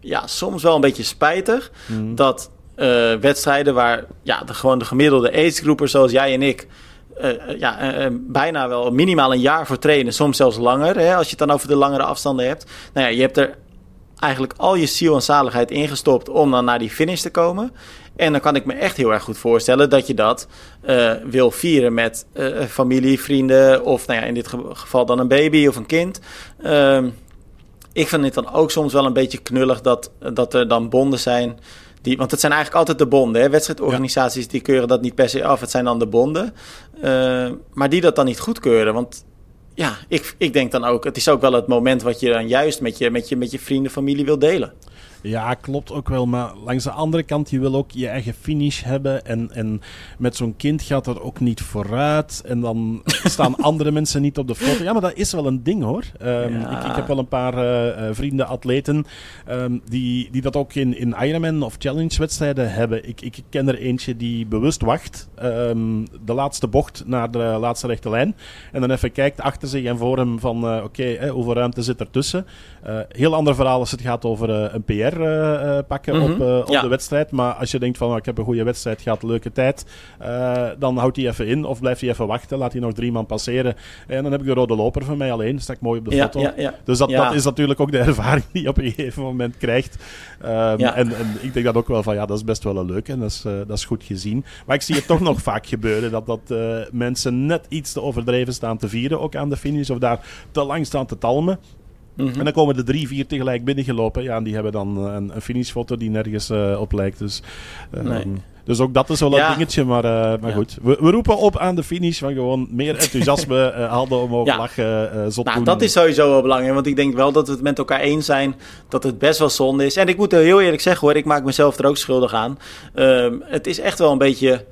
ja, soms wel een beetje spijtig mm. dat uh, wedstrijden waar ja, de, gewoon de gemiddelde agegroeper zoals jij en ik uh, ja, uh, bijna wel minimaal een jaar voor trainen, soms zelfs langer, hè, als je het dan over de langere afstanden hebt. Nou ja, je hebt er eigenlijk al je ziel en zaligheid ingestopt om dan naar die finish te komen. En dan kan ik me echt heel erg goed voorstellen dat je dat uh, wil vieren met uh, familie, vrienden of nou ja, in dit geval dan een baby of een kind. Uh, ik vind het dan ook soms wel een beetje knullig dat, dat er dan bonden zijn. Die, want het zijn eigenlijk altijd de bonden. Hè? Wedstrijdorganisaties ja. die keuren dat niet per se af. Het zijn dan de bonden. Uh, maar die dat dan niet goedkeuren. Want ja, ik, ik denk dan ook, het is ook wel het moment wat je dan juist met je, met je, met je vrienden, familie wil delen. Ja, klopt ook wel. Maar langs de andere kant, je wil ook je eigen finish hebben. En, en met zo'n kind gaat dat ook niet vooruit. En dan staan andere mensen niet op de foto. Ja, maar dat is wel een ding hoor. Um, ja. ik, ik, heb wel een paar uh, vrienden, atleten, um, die, die dat ook in, in Ironman of Challenge wedstrijden hebben. Ik, ik ken er eentje die bewust wacht. Um, de laatste bocht naar de laatste rechte lijn. En dan even kijkt achter zich en voor hem van uh, oké, okay, hoeveel ruimte zit ertussen. Uh, heel ander verhaal als het gaat over een PR. Uh, pakken mm -hmm. op, uh, op ja. de wedstrijd. Maar als je denkt van oh, ik heb een goede wedstrijd gehad, leuke tijd, uh, dan houdt hij even in of blijft hij even wachten. Laat hij nog drie man passeren. En dan heb ik de rode loper van mij alleen. Sta ik mooi op de ja, foto. Ja, dus dat, dat, is natuurlijk ook de ervaring die je op een gegeven moment krijgt. Um, en, en, ik denk dat ook wel van ja, dat is best wel een leuke en dat is, dat is goed gezien. Maar ik zie het toch nog vaak gebeuren dat, dat mensen net iets te overdreven staan te vieren, ook aan de finish, of daar te lang staan te talmen. Mm -hmm. En dan komen er drie, vier tegelijk binnengelopen. Ja, en die hebben dan een, een finishfoto die nergens uh, op lijkt. Dus, uh, nee. dus ook dat is wel ja. een dingetje. Maar, uh, maar ja. goed, we, we, roepen op aan de finish van gewoon meer enthousiasme hadden om ook ja. lachen zot nou, doen. Dat is sowieso wel belangrijk. Want ik denk wel dat we het met elkaar eens zijn dat het best wel zonde is. En ik moet heel eerlijk zeggen hoor, ik maak mezelf er ook schuldig aan. Um, het is echt wel een beetje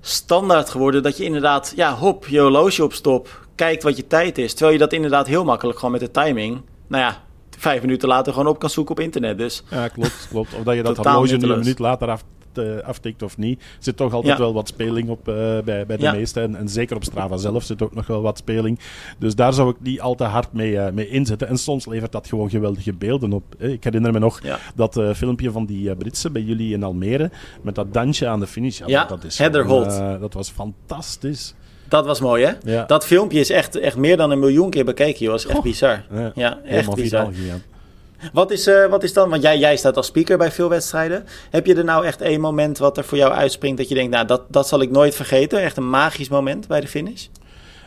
standaard geworden dat je inderdaad, ja, hop, je horloge op stop, kijkt wat je tijd is. Terwijl je dat inderdaad heel makkelijk gewoon met de timing, nou ja, vijf minuten later gewoon op kan zoeken op internet. Dus. Ja, klopt, klopt. Of dat je dat horloge een minuut later af, uh, aftikt of niet. Zit toch altijd ja. wel wat speling op uh, bij, bij de ja. meesten. En, en, zeker op Strava zelf zit ook nog wel wat speling. Dus daar zou ik niet al te hard mee, uh, mee inzetten. En soms levert dat gewoon geweldige beelden op. Ik herinner me nog ja. dat filmpje van die Britse bij jullie in Almere. Met dat dansje aan de finish. Ja, dat, is Heather Holt. dat was fantastisch. Dat was mooi, hè? Ja. Dat filmpje is echt, echt meer dan een miljoen keer bekeken, joh. Dat is echt oh. bizar. Ja, ja echt bizar. Wat is, uh, wat is dan, want jij, jij staat als speaker bij veel wedstrijden. Heb je er nou echt één moment wat er voor jou uitspringt dat je denkt, nou, dat, dat zal ik nooit vergeten? Echt een magisch moment bij de finish?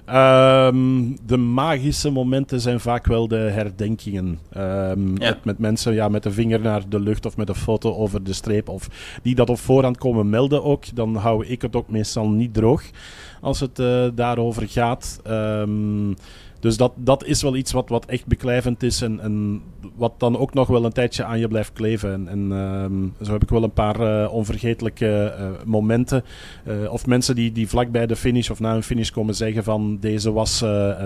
Um, de magische momenten zijn vaak wel de herdenkingen. Um, ja. met, met, mensen ja, met de vinger naar de lucht of met een foto over de streep. Of die dat op voorhand komen melden ook. Dan hou ik het ook meestal niet droog als het uh, daarover gaat. Um, Dus dat, dat is wel iets wat, wat echt beklijvend is en, en wat dan ook nog wel een tijdje aan je blijft kleven. En, en ehm, zo heb ik wel een paar uh, onvergetelijke uh, momenten. Uh, of mensen die, die vlak bij de finish of na een finish komen zeggen van deze was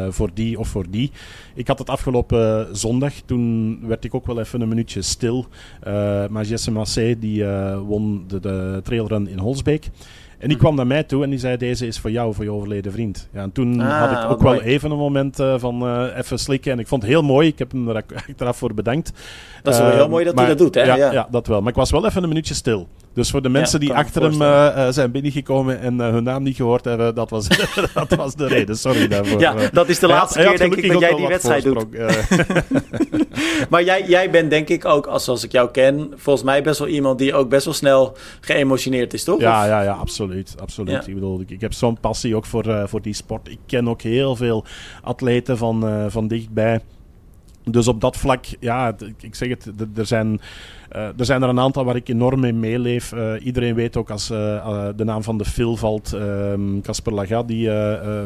voor die of voor die. Ik had het afgelopen zondag, toen werd ik ook wel even een minuutje stil. maar Jesse Massé die won de, de trailrun in Holsbeek. En die kwam naar mij toe en die zei: Deze is voor jou, voor je overleden vriend. Ja, en toen ah, had ik ook wel even een moment uh, van uh, even slikken. En ik vond het heel mooi. Ik heb hem er achteraf voor bedankt. Dat is wel heel mooi dat hij dat doet, hè? Ja. ja, dat wel. Maar ik was wel even een minuutje stil. Dus voor de mensen die achter hem uh, zijn binnengekomen en uh, hun naam niet gehoord hebben, dat was, dat was de reden. Sorry daarvoor. Ja, dat is de laatste keer denk ik dat jij die wedstrijd doet. maar jij, jij bent denk ik ook, als, als ik jou ken, volgens mij best wel iemand die ook best wel snel geëmotioneerd is, toch? Ja, ja, ja absoluut. absoluut. Ik bedoel, ik, ik heb zo'n passie ook voor, uh, voor die sport. Ik ken ook heel veel atleten van, van dichtbij. Dus op dat vlak, ja, ik zeg het, er zijn, er zijn er een aantal waar ik enorm mee meeleef. Uh, iedereen weet ook als uh, de naam van de Phil valt, ehm, Casper Lagat, die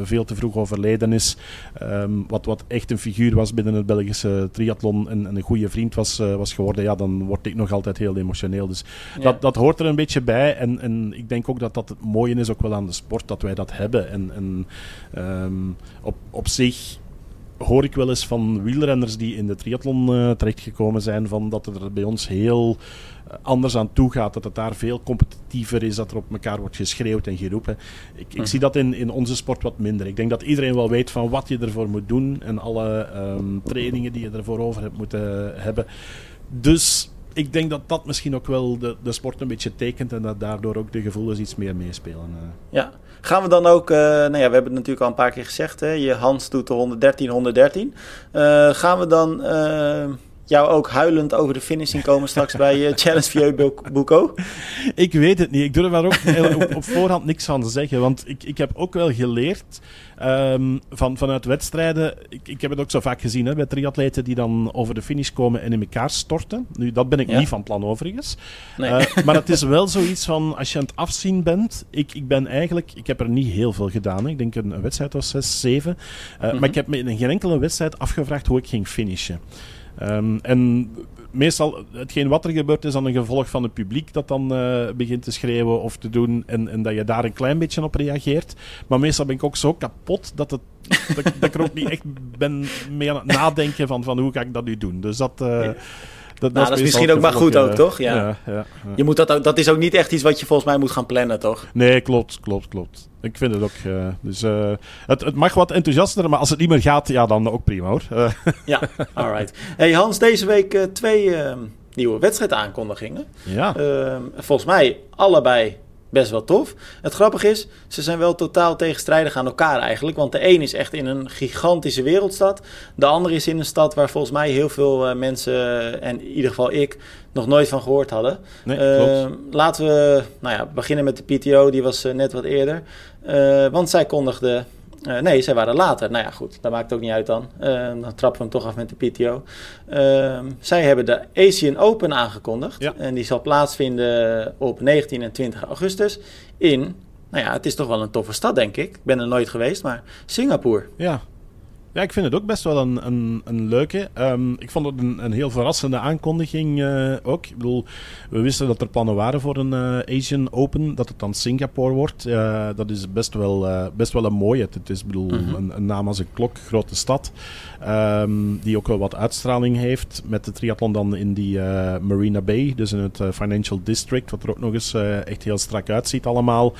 veel te vroeg overleden is. Um, wat, wat echt een figuur was binnen het Belgische triathlon en, en een goede vriend was, was geworden. Ja, dan word ik nog altijd heel emotioneel. Dus ja. dat, dat hoort er een beetje bij. En, en ik denk ook dat dat het mooie is ook wel aan de sport, dat wij dat hebben. En, en um, op, op zich hoor ik wel eens van wielrenners die in de triathlon uh, terechtgekomen zijn, van dat het er bij ons heel uh, anders aan toe gaat. Dat het daar veel competitiever is, dat er op elkaar wordt geschreeuwd en geroepen. Ik, ik hm. zie dat in, in onze sport wat minder. Ik denk dat iedereen wel weet van wat je ervoor moet doen en alle um, trainingen die je ervoor over hebt moeten hebben. Dus ik denk dat dat misschien ook wel de, de sport een beetje tekent en dat daardoor ook de gevoelens iets meer meespelen. Uh. Ja, Gaan we dan ook, uh, nou ja, we hebben het natuurlijk al een paar keer gezegd, hè, je Hans doet de 113, 113. Uh, gaan we dan uh, jou ook huilend over de finishing komen straks bij uh, Challenge Vieux Buco? Ik weet het niet. Ik durf daar ook op, op, voorhand niks van te zeggen. Want ik, ik heb ook wel geleerd um, van, vanuit wedstrijden. Ik, ik heb het ook zo vaak gezien hè, bij triatleten die dan over de finish komen en in elkaar storten. Nu, dat ben ik ja. niet van plan overigens. Nee. Uh, maar het is wel zoiets van, als je aan het afzien bent. Ik, ik ben eigenlijk, ik heb er niet heel veel gedaan. Hè. Ik denk een, een wedstrijd was 6, 7. Uh, mm -hmm. Maar ik heb me in geen enkele wedstrijd afgevraagd hoe ik ging finishen. Um, en meestal, hetgeen wat er gebeurt, is dan een gevolg van het publiek dat dan uh, begint te schreeuwen of te doen. En, en dat je daar een klein beetje op reageert. Maar meestal ben ik ook zo kapot dat, het, dat, dat ik er ook niet echt ben mee aan het nadenken van, van hoe ga ik dat nu doen. Dus dat. Uh, dat, nou, dat, is misschien ook maar goed ook, toch? Ja. Je moet dat, ook, dat is ook niet echt iets wat je volgens mij moet gaan plannen, toch? Nee, klopt, klopt, klopt. Ik vind het ook. Uh, dus, uh, het, het, mag wat enthousiaster, maar als het niet meer gaat, ja, dan ook prima hoor. Uh. Ja, alright. Hey Hans, deze week twee ehm, nieuwe wedstrijdaankondigingen. Ja. Ehm, volgens mij allebei best wel tof. Het grappige is, ze zijn wel totaal tegenstrijdig aan elkaar eigenlijk. Want de een is echt in een gigantische wereldstad. De andere is in een stad waar volgens mij heel veel uh, mensen, en in ieder geval ik, nog nooit van gehoord hadden. Nee, uh, laten we nou ja, beginnen met de PTO, die was net wat eerder. want zij kondigde uh, nee, zij waren later. Nou ja, goed, dat maakt ook niet uit dan. Uh, dan trappen we hem toch af met de PTO. Uh, zij hebben de Asian Open aangekondigd. Ja. En die zal plaatsvinden op 19 en 20 augustus in... Nou ja, het is toch wel een toffe stad, denk ik. Ik ben er nooit geweest, maar Singapore. Ja, ja, ik vind het ook best wel een, een, een leuke. Um, ik vond het een, een heel verrassende aankondiging uh, ook. Ik bedoel, we wisten dat er plannen waren voor een uh, Asian Open, dat het dan Singapore wordt. Uh, dat is best wel, best wel een mooie. Het is bedoel, mm -hmm. een, een, naam als een klok, grote stad, um, die ook wel wat uitstraling heeft. Met de triathlon dan in die Marina Bay, dus in het Financial District, wat er ook nog eens echt heel strak uitziet allemaal.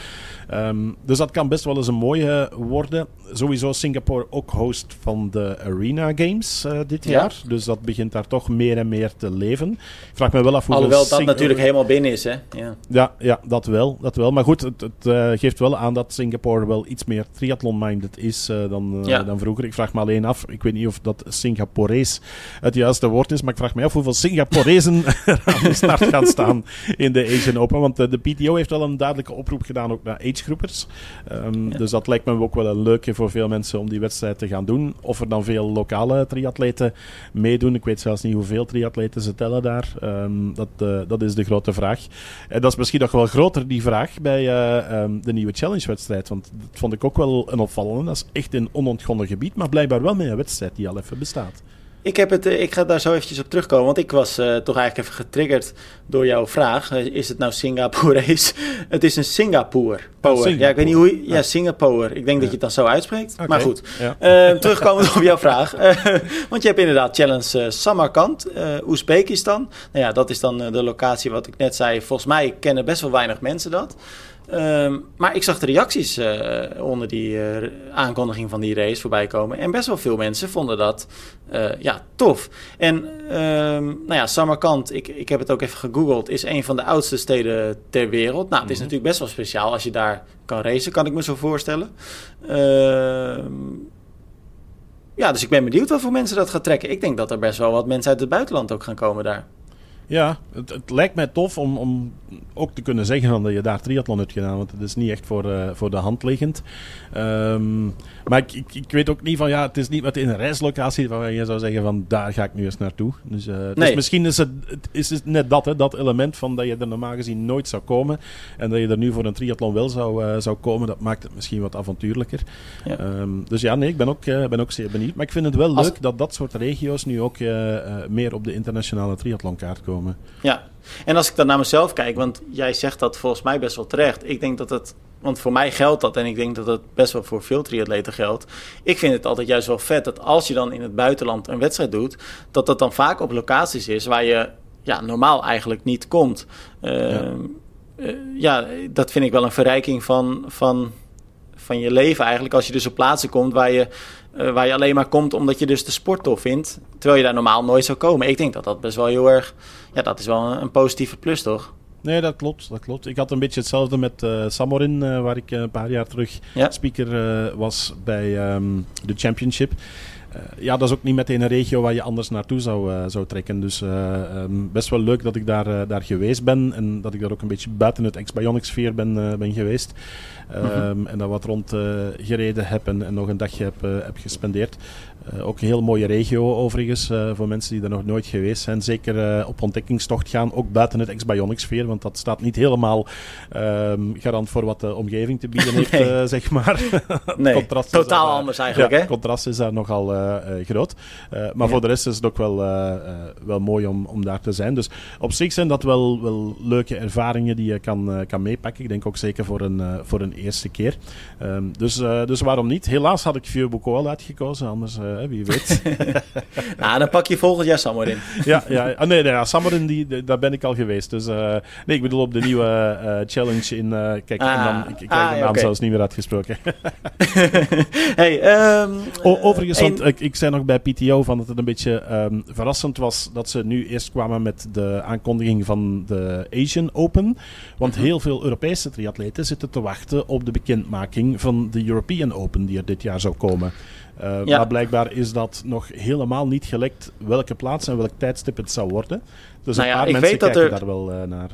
Um, dus dat kan best wel eens een mooie worden. Sowieso Singapore ook host van de Arena Games dit ja. jaar. Dus dat begint daar toch meer en meer te leven. Ik vraag me wel af hoeveel... Alhoewel dat natuurlijk helemaal binnen is, hè? Ja, ja, ja dat, wel, dat wel. Maar goed, het, het geeft wel aan dat Singapore wel iets meer triathlon-minded is dan, ja. dan vroeger. Ik vraag me alleen af, ik weet niet of dat Singaporees het juiste woord is, maar ik vraag me af hoeveel Singaporezen aan de start gaan staan in de Asian Open. Want de PTO heeft wel een duidelijke oproep gedaan ook naar agegroepers. Um, ja. Dus dat lijkt me ook wel een leuke voor veel mensen om die wedstrijd te gaan doen. Of er dan veel lokale triatleten meedoen. Ik weet zelfs niet hoeveel triatleten ze tellen daar. Ehm, dat, uh, dat is de grote vraag. En dat is misschien nog wel groter, die vraag, bij uh, um, de nieuwe challenge-wedstrijd. Want dat vond ik ook wel een opvallende. Dat is echt een onontgonnen gebied, maar blijkbaar wel met een wedstrijd die al even bestaat. Ik, heb het, ik ga daar zo eventjes op terugkomen, want ik was uh, toch eigenlijk even getriggerd door jouw vraag. Is het nou Singaporees? het is een Singapore. Power. Ja, ik weet niet hoe je... Ja, Singapore. Ik denk ja. dat je het dan zo uitspreekt. Okay. Maar goed, ja. uh, terugkomend op jouw vraag. Uh, want je hebt inderdaad Challenge Samarkand, Oezbekistan. Nou ja, dat is dan de locatie wat ik net zei. Volgens mij kennen best wel weinig mensen dat. Um, maar ik zag de reacties uh, onder die uh, aankondiging van die race voorbij komen. En best wel veel mensen vonden dat uh, ja, tof. En um, nou ja, Samarkand, ik, ik heb het ook even gegoogeld, is een van de oudste steden ter wereld. Nou, het is mm -hmm. natuurlijk best wel speciaal als je daar kan racen, kan ik me zo voorstellen. ja, dus ik ben benieuwd wat voor mensen dat gaat trekken. Ik denk dat er best wel wat mensen uit het buitenland ook gaan komen daar. Ja, het, het, lijkt mij tof om, om ook te kunnen zeggen dat je daar triathlon hebt gedaan. Want het is niet echt voor, uh, voor de hand liggend. Um, maar ik, ik, ik, weet ook niet van, ja, het is niet meteen een reislocatie waar je zou zeggen van, daar ga ik nu eens naartoe. Dus, uh, nee. dus misschien is het, is het net dat, hè, dat element van dat je er normaal gezien nooit zou komen. En dat je er nu voor een triathlon wel zou, uh, zou komen, dat maakt het misschien wat avontuurlijker. Ja. Um, dus ja, nee, ik ben ook, ben ook zeer benieuwd. Maar ik vind het wel Als... leuk dat dat soort regio's nu ook meer op de internationale triathlonkaart komen. Ja, en als ik dan naar mezelf kijk, want jij zegt dat volgens mij best wel terecht. Ik denk dat het, want voor mij geldt dat en ik denk dat het best wel voor veel triatleten geldt. Ik vind het altijd juist wel vet dat als je dan in het buitenland een wedstrijd doet, dat dat dan vaak op locaties is waar je ja, normaal eigenlijk niet komt. Uh, ja. Uh, ja, dat vind ik wel een verrijking van, van, van je leven eigenlijk. Als je dus op plaatsen komt waar je uh, waar je alleen maar komt omdat je dus de sport tof vindt. Terwijl je daar normaal nooit zou komen. Ik denk dat dat best wel heel erg... Ja, dat is wel een, een positieve plus, toch? Nee, dat klopt, dat klopt. Ik had een beetje hetzelfde met uh, Samorin, uh, waar ik een paar jaar terug ja. speaker was bij um, de Championship. ja, dat is ook niet meteen een regio waar je anders naartoe zou, zou trekken. Dus um, best wel leuk dat ik daar, daar geweest ben en dat ik daar ook een beetje buiten het X-Bionics sfeer ben, ben geweest. Um, mm-hmm. En daar wat rond gereden heb en, en, nog een dagje heb, heb gespendeerd. Uh, ook een heel mooie regio overigens, voor mensen die er nog nooit geweest zijn. Zeker op ontdekkingstocht gaan, ook buiten het X-Bionics sfeer, want dat staat niet helemaal um, garant voor wat de omgeving te bieden heeft, nee. zeg maar. nee, contrast totaal daar, anders eigenlijk. Ja, hè? Het contrast is daar nogal groot. maar ja. voor de rest is het ook wel, wel mooi om, om daar te zijn. Dus op zich zijn dat wel, wel leuke ervaringen die je kan, kan meepakken. Ik denk ook zeker voor een, voor een eerste keer. Um, dus, dus waarom niet? Helaas had ik Vieux al uitgekozen, anders uh, wie weet. nou, dan pak je volgend jaar Samarin. ja, ja. Ah, nee, nee ja, Samarin, die, daar ben ik al geweest. Dus uh, nee, ik bedoel op de nieuwe challenge in... kijk, ah, dan, ik, ik krijg ah, de naam okay. zelfs niet meer uitgesproken. hey, um, o, overigens, want ik, ik zei nog bij PTO van dat het een beetje um, verrassend was dat ze nu eerst kwamen met de aankondiging van de Asian Open. Want -hmm. heel veel Europese triatleten zitten te wachten op de bekendmaking van de European Open die er dit jaar zou komen. Uh, ja. Maar blijkbaar is dat nog helemaal niet gelekt welke plaats en welk tijdstip het zou worden. Dus nou een paar mensen kijken er... daar wel uh, naar.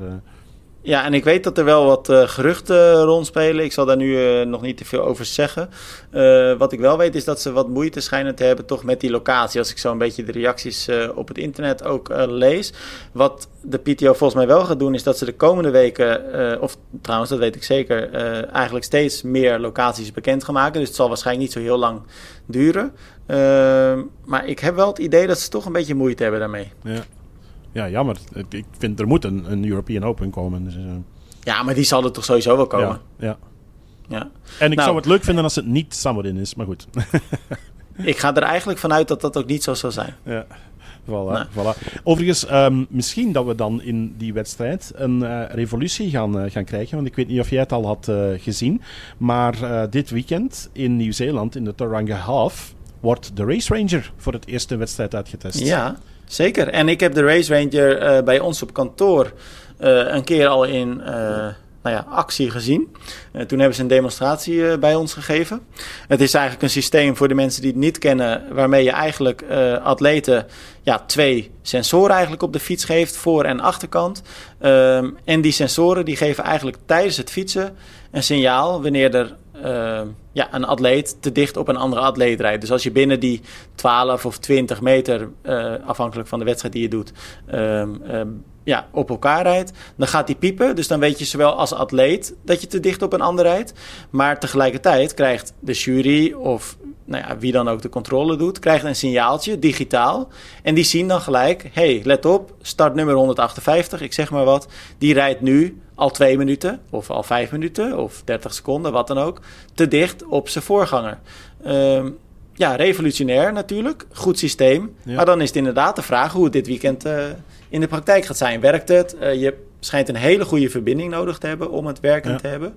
Ja, en ik weet dat er wel wat uh, geruchten rondspelen. Ik zal daar nu uh, nog niet te veel over zeggen. Uh, wat ik wel weet is dat ze wat moeite schijnen te hebben toch met die locatie. Als ik zo een beetje de reacties op het internet ook lees. Wat de PTO volgens mij wel gaat doen is dat ze de komende weken, of trouwens dat weet ik zeker, eigenlijk steeds meer locaties bekend gaan maken. Dus het zal waarschijnlijk niet zo heel lang duren. maar ik heb wel het idee dat ze toch een beetje moeite hebben daarmee. Ja ja, jammer. Ik vind er moet een, een European Open komen. Dus, uh... Ja, maar die zal er toch sowieso wel komen. Ja. ja. ja. En ik nou, zou het leuk vinden als het niet Samarin is, maar goed. ik ga er eigenlijk vanuit dat dat ook niet zo zal zijn. Ja. Voilà, nou. voilà. Overigens, um, misschien dat we dan in die wedstrijd een uh, revolutie gaan, uh, gaan krijgen. Want ik weet niet of jij het al had uh, gezien. Maar dit weekend in Nieuw-Zeeland, in de Tauranga Half, wordt de Race Ranger voor het eerste wedstrijd uitgetest. Ja, Zeker. En ik heb de Race Ranger uh, bij ons op kantoor uh, een keer al in uh, nou ja, actie gezien. toen hebben ze een demonstratie bij ons gegeven. Het is eigenlijk een systeem voor de mensen die het niet kennen, waarmee je eigenlijk atleten ja, twee sensoren eigenlijk op de fiets geeft, voor- en achterkant. Um, en die sensoren die geven eigenlijk tijdens het fietsen een signaal wanneer er ja, een atleet te dicht op een andere atleet rijdt. Dus als je binnen die 12 of 20 meter, afhankelijk van de wedstrijd die je doet, ehm, ehm, ja, op elkaar rijdt, dan gaat die piepen. Dus dan weet je zowel als atleet dat je te dicht op een ander rijdt. Maar tegelijkertijd krijgt de jury of nou ja, wie dan ook de controle doet, krijgt een signaaltje digitaal. En die zien dan gelijk, hey, let op, start nummer 158, ik zeg maar wat. Die rijdt nu al twee minuten, of al vijf minuten, of 30 seconden, wat dan ook, te dicht op zijn voorganger. Ehm, ja, revolutionair natuurlijk, goed systeem. Maar dan is het inderdaad de vraag hoe het dit weekend... Uh, in de praktijk gaat zijn. Werkt het? Uh, je schijnt een hele goede verbinding nodig te hebben om het werkend te hebben.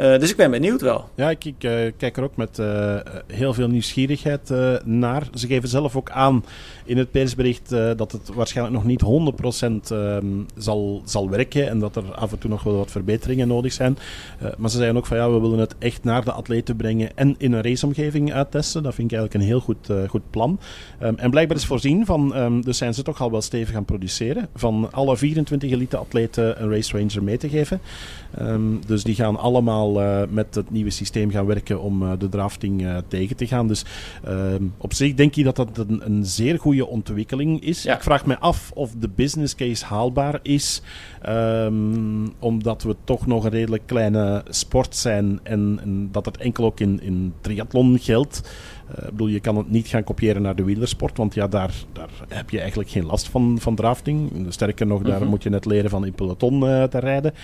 Uh, dus ik ben benieuwd wel. Ja, ik, uh, kijk er ook met uh, heel veel nieuwsgierigheid naar. Ze geven zelf ook aan in het persbericht dat het waarschijnlijk nog niet 100% ehm, zal, zal werken en dat er af en toe nog wel wat verbeteringen nodig zijn. maar ze zeggen ook van ja, we willen het echt naar de atleten brengen en in een raceomgeving uittesten. Dat vind ik eigenlijk een heel goed, goed plan. Um, en blijkbaar is voorzien van, um, dus zijn ze toch al wel stevig gaan produceren, van alle 24 elite atleten een race ranger mee te geven. dus die gaan allemaal uh, met het nieuwe systeem gaan werken om uh, de drafting uh, tegen te gaan. Dus ehm, op zich denk ik dat dat een, een zeer goede ontwikkeling is. Ja. Ik vraag me af of de business case haalbaar is, um, omdat we toch nog een redelijk kleine sport zijn en, en dat het enkel ook in, in triathlon geldt. Uh, ik bedoel, je kan het niet gaan kopiëren naar de wielersport, want ja, daar, daar heb je eigenlijk geen last van, van drafting. Sterker nog, daar mm -hmm. moet je net leren van in peloton uh, te rijden.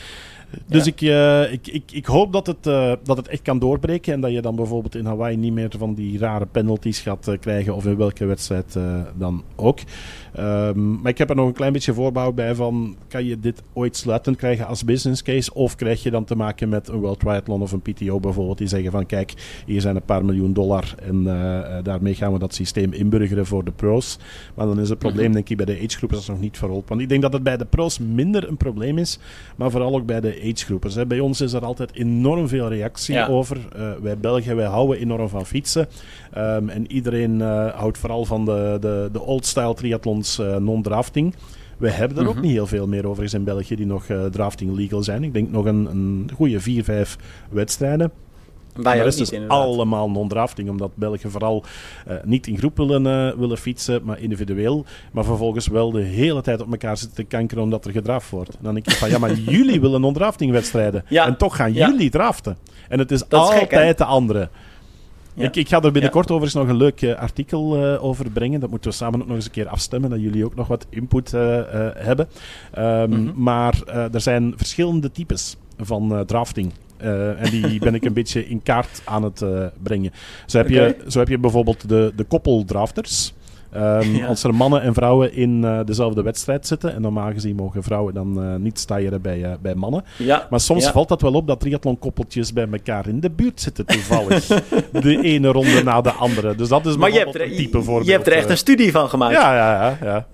Dus ik, uh, ik, ik, ik hoop dat het, uh, dat het echt kan doorbreken en dat je dan bijvoorbeeld in Hawaii niet meer van die rare penalties gaat uh, krijgen of in welke wedstrijd dan ook. Um, maar ik heb er nog een klein beetje voorbouw bij van, kan je dit ooit sluitend krijgen als business case of krijg je dan te maken met een World Triathlon of een PTO bijvoorbeeld die zeggen van kijk, hier zijn een paar miljoen dollar en daarmee gaan we dat systeem inburgeren voor de pro's. Maar dan is het probleem -hmm. denk ik bij de agegroepen nog niet verholpen. Want ik denk dat het bij de pro's minder een probleem is, maar vooral ook bij de agegroepers. Bij ons is er altijd enorm veel reactie ja. over. Uh, wij Belgen, wij houden enorm van fietsen. Um, en iedereen uh, houdt vooral van de, de, de old-style triathlons uh, non-drafting. We hebben er ook niet heel veel meer overigens in België die nog drafting legal zijn. Ik denk nog een, een goede vier, vijf wedstrijden. Wij de rest is niet, allemaal non-drafting, omdat Belgen vooral uh, niet in groep willen, uh, willen fietsen, maar individueel. Maar vervolgens wel de hele tijd op elkaar zitten te kankeren omdat er gedraft wordt. En dan denk ik van, ja, maar jullie willen non-drafting wedstrijden. Ja. En toch gaan Ja. jullie draften. En het is Dat is altijd gek, de andere. Ja. Ik, ik ga er binnenkort overigens nog een leuk eh, artikel eh, over brengen. Dat moeten we samen ook nog eens een keer afstemmen, dat jullie ook nog wat input eh, hebben. Ehm, Mhm. Maar er zijn verschillende types van drafting. En die ben ik een beetje in kaart aan het brengen. Zo heb, je, zo heb je bijvoorbeeld de, de koppeldrafters. Ja. Als er mannen en vrouwen in eh, dezelfde wedstrijd zitten. En normaal gezien mogen vrouwen dan eh, niet stijgen bij, eh, bij mannen. Ja. Maar soms Ja. valt dat wel op dat triathlonkoppeltjes bij elkaar in de buurt zitten toevallig. de ene ronde na de andere. Dus dat is Maar je hebt, er, een type je, voorbeeld. je hebt er echt een studie van gemaakt. Ja, ja, ja. ja.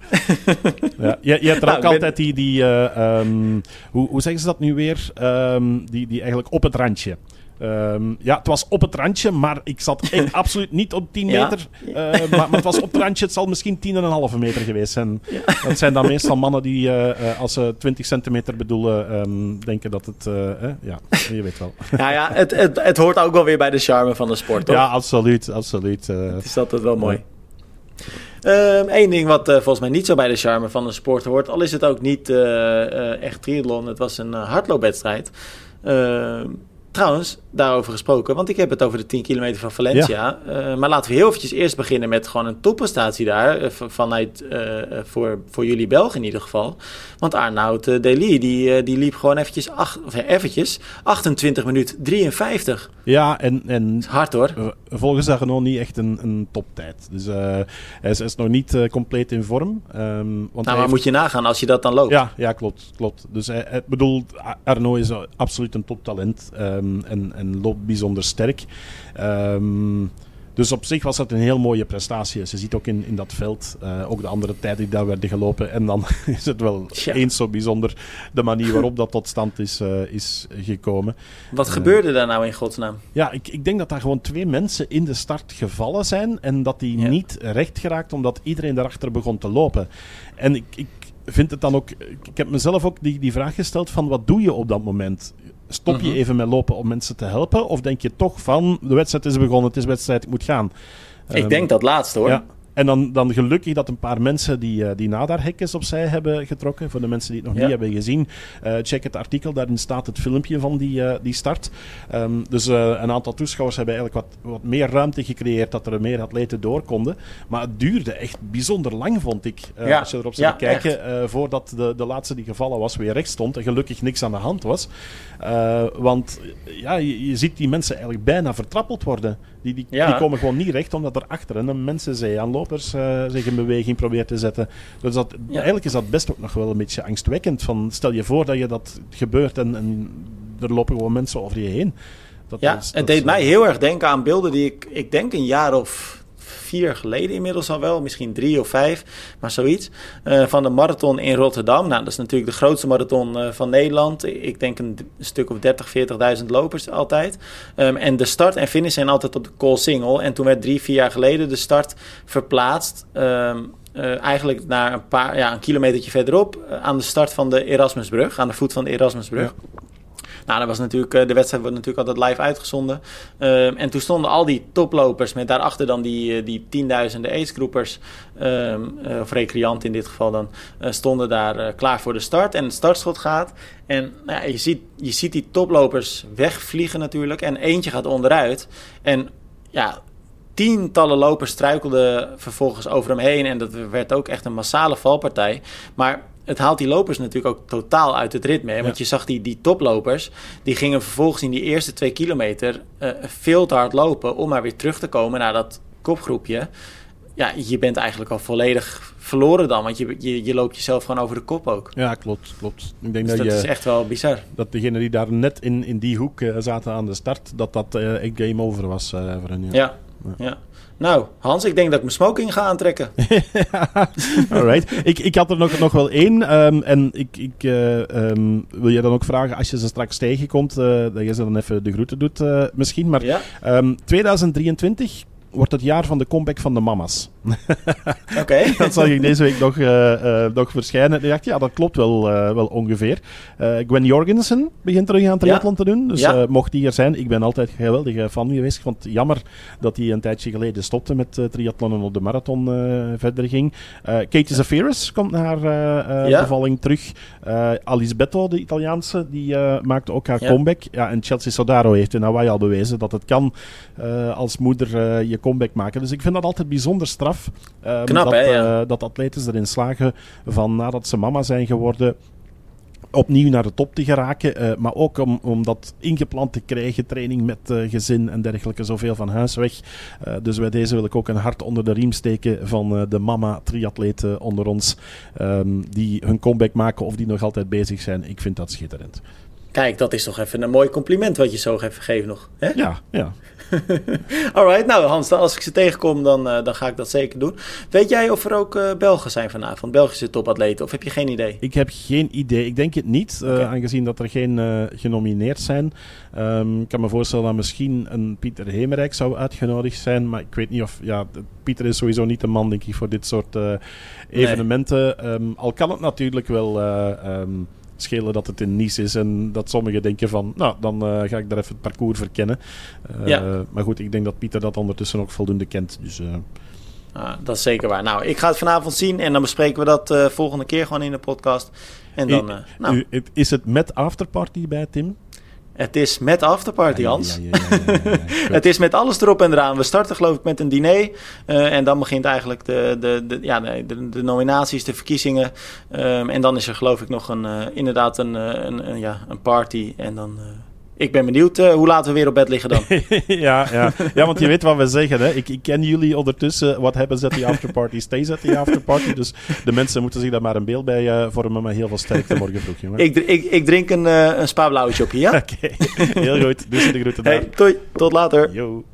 ja. Je, je hebt er Nou, ook ben- altijd die, die eh, ehm, hoe, hoe zeggen ze dat nu weer? Ehm, die, die eigenlijk op het randje. Ehm, ja, het was op het randje, maar ik zat echt absoluut niet op 10 Ja. meter. Eh, maar, maar het was op het randje, het zal misschien 10,5 meter geweest zijn. Dat zijn dan meestal mannen die, eh, eh, als ze 20 centimeter bedoelen, ehm, denken dat het... eh, eh, ja, je weet wel. Ja, ja het, het, het hoort ook wel weer bij de charme van de sport, toch? Ja, absoluut, absoluut. Het is altijd wel mooi. Eén ding wat volgens mij niet zo bij de charme van de sport hoort, al is het ook niet echt triathlon, het was een hardloopwedstrijd. Ehm, trouwens, daarover gesproken, want ik heb het over de 10 kilometer van Valencia. Uh, maar laten we heel eventjes eerst beginnen met gewoon een topprestatie daar, uh, vanuit, uh, voor, voor jullie Belgen in ieder geval. Want Arnoud Dely, die, die liep gewoon eventjes, acht, of, eventjes 28 minuut 53. Ja, en... en hard hoor. Volgens nog niet echt een, een toptijd. Dus hij, is, is, nog niet compleet in vorm. Um, want nou, maar heeft... moet je nagaan als je dat dan loopt. Ja, ja klopt. klopt. Dus hij bedoel, Arno is absoluut een toptalent um, en, en loopt bijzonder sterk. Um, dus op zich was dat een heel mooie prestatie. Je ziet ook in, in dat veld, uh, ook de andere tijden die daar werden gelopen. En dan is het wel ja. eens zo bijzonder de manier waarop dat tot stand is, uh, is gekomen. Wat gebeurde daar nou in godsnaam? Ja, ik, ik denk dat daar gewoon twee mensen in de start gevallen zijn. En dat die ja. niet recht geraakt omdat iedereen daarachter begon te lopen. En ik, ik vind het dan ook... Ik heb mezelf ook die, die vraag gesteld van wat doe je op dat moment? Stop je Mhm. even met lopen om mensen te helpen? Of denk je toch van, de wedstrijd is begonnen, het is wedstrijd, ik moet gaan? Ik Ehm, denk dat laatste hoor. Ja. En dan, dan gelukkig dat een paar mensen die, eh, die nadarhekjes opzij hebben getrokken. Voor de mensen die het nog Ja. niet hebben gezien, eh, check het artikel. Daarin staat het filmpje van die, eh, die start. Ehm, dus een aantal toeschouwers hebben eigenlijk wat, wat meer ruimte gecreëerd dat er meer atleten door konden. Maar het duurde echt bijzonder lang, vond ik. Ja. Als je erop zit te kijken, voordat de, de laatste die gevallen was weer recht stond. En gelukkig niks aan de hand was. Want ja, je, je ziet die mensen eigenlijk bijna vertrappeld worden. Die, die, Ja. die komen gewoon niet recht, omdat er achter hen een mensenzee aan lopers eh, zich in beweging probeert te zetten. Dus dat, Ja. eigenlijk is dat best ook nog wel een beetje angstwekkend. Van, stel je voor dat je dat gebeurt en, en er lopen gewoon mensen over je heen. Dat Ja, is- dat het deed is- mij heel erg denken aan beelden die ik, ik denk een jaar of vier geleden inmiddels al wel, misschien drie of vijf, maar zoiets, eh, van de marathon in Rotterdam. Nou, dat is natuurlijk de grootste marathon eh, van Nederland. Ik denk een, stuk of 30, 40.000 lopers altijd. Ehm, en de start en finish zijn altijd op de Koolsingel. En toen werd drie, vier jaar geleden de start verplaatst. ehm, eh, eigenlijk naar een paar, ja, een kilometertje verderop, aan de start van de Erasmusbrug, aan de voet van de Erasmusbrug. Nou, dat was natuurlijk, eh, de wedstrijd wordt natuurlijk altijd live uitgezonden. Ehm, en toen stonden al die toplopers met daarachter dan die, eh, die tienduizenden acegroepers, ehm, eh, of recreanten in dit geval dan, stonden daar klaar voor de start. En het startschot gaat. En nou ja, je, ziet, je ziet die toplopers wegvliegen natuurlijk. En eentje gaat onderuit. En ja, tientallen lopers struikelden vervolgens over hem heen. En dat werd ook echt een massale valpartij. Maar het haalt die lopers natuurlijk ook totaal uit het ritme. hè. Want Ja. je zag die, die toplopers, die gingen vervolgens in die eerste twee kilometer eh, veel te hard lopen om maar weer terug te komen naar dat kopgroepje. Ja, je bent eigenlijk al volledig verloren dan, want je, je, je loopt jezelf gewoon over de kop ook. Ja, klopt, klopt. Ik denk Dus dat, dat je, is echt wel bizar. dat degenen die daar net in, in die hoek eh, zaten aan de start, dat dat echt game over was voor hen. Ja. Ja, ja. Nou, Hans, ik denk dat ik mijn smoking ga aantrekken. Alright. Ik, ik had er nog, nog wel één. ehm, en ik, ik eh, ehm, wil je dan ook vragen, als je ze straks tegenkomt, eh, dat je ze dan even de groeten doet eh, misschien. Maar Ja, ehm, 2023 wordt het jaar van de comeback van de mama's. oké. Dat zag ik deze week nog, eh, eh, nog verschijnen. Ik dacht, ja, dat klopt wel, eh, wel ongeveer. Gwen Jorgensen begint terug aan triathlon te doen. Dus Ja. mocht die er zijn, ik ben altijd een geweldige fan geweest. Het jammer dat hij een tijdje geleden stopte met triathlon en op de marathon verder ging. Katie Zafiris komt naar eh, Ja. bevalling terug. Alice Betto, de Italiaanse, die maakte ook haar comeback. Ja, en Chelsea Sodaro heeft in Hawaii al bewezen dat het kan als moeder eh, je comeback maken. Dus ik vind dat altijd bijzonder straf. eh, Knap, dat, hè, ja. eh, dat atleten erin slagen van nadat ze mama zijn geworden opnieuw naar de top te geraken. eh, maar ook om, om dat ingeplant te krijgen, training met gezin en dergelijke, zoveel van huis weg. Dus bij deze wil ik ook een hart onder de riem steken van de mama-triatleten onder ons, ehm, die hun comeback maken of die nog altijd bezig zijn. Ik vind dat schitterend. Kijk, dat is toch even een mooi compliment wat je zo even geeft nog. Hè? Ja, ja. Alright, nou Hans, als ik ze tegenkom, dan, eh, dan ga ik dat zeker doen. Weet jij of er ook eh, Belgen zijn vanavond? Belgische topatleten? Of heb je geen idee? Ik heb geen idee. Ik denk het niet, eh, aangezien dat er geen genomineerd zijn. Ehm, ik kan me voorstellen dat misschien een Pieter Hemerijk zou uitgenodigd zijn. Maar ik weet niet of... Ja, Pieter is sowieso niet de man, denk ik, voor dit soort evenementen. Ehm, al kan het natuurlijk wel... eh, ehm, schelen dat het in Nice is en dat sommigen denken van, nou, dan eh, ga ik daar even het parcours verkennen. Eh, Ja. Maar goed, ik denk dat Pieter dat ondertussen ook voldoende kent. Dus eh, Ah, dat is zeker waar. Nou, ik ga het vanavond zien en dan bespreken we dat volgende keer gewoon in de podcast. En dan, nou, is het met afterparty bij Tim? Het is met afterparty, Ja, Hans. ja, ja, ja, ja, ja, ja. Goed. Het is met alles erop en eraan. We starten geloof ik met een diner. eh, en dan begint eigenlijk de, de, de, ja, de, de, de nominaties, de verkiezingen. Ehm, en dan is er geloof ik nog een, eh, inderdaad een, eh, een, een, ja, een party. En dan... eh, ik ben benieuwd eh, hoe laat we weer op bed liggen dan. ja, ja. ja, want je weet wat we zeggen. Hè? Ik, ik ken jullie ondertussen. Wat hebben ze at die afterparty? Stays at die afterparty. Dus de mensen moeten zich daar maar een beeld bij eh, vormen. Maar heel veel sterkte morgen vroeg, jongen. ik, ik, ik drink een, eh een spa op hier, ja? Oké, heel goed. Dus de groeten Hey, daar. tot, tot later. Yo.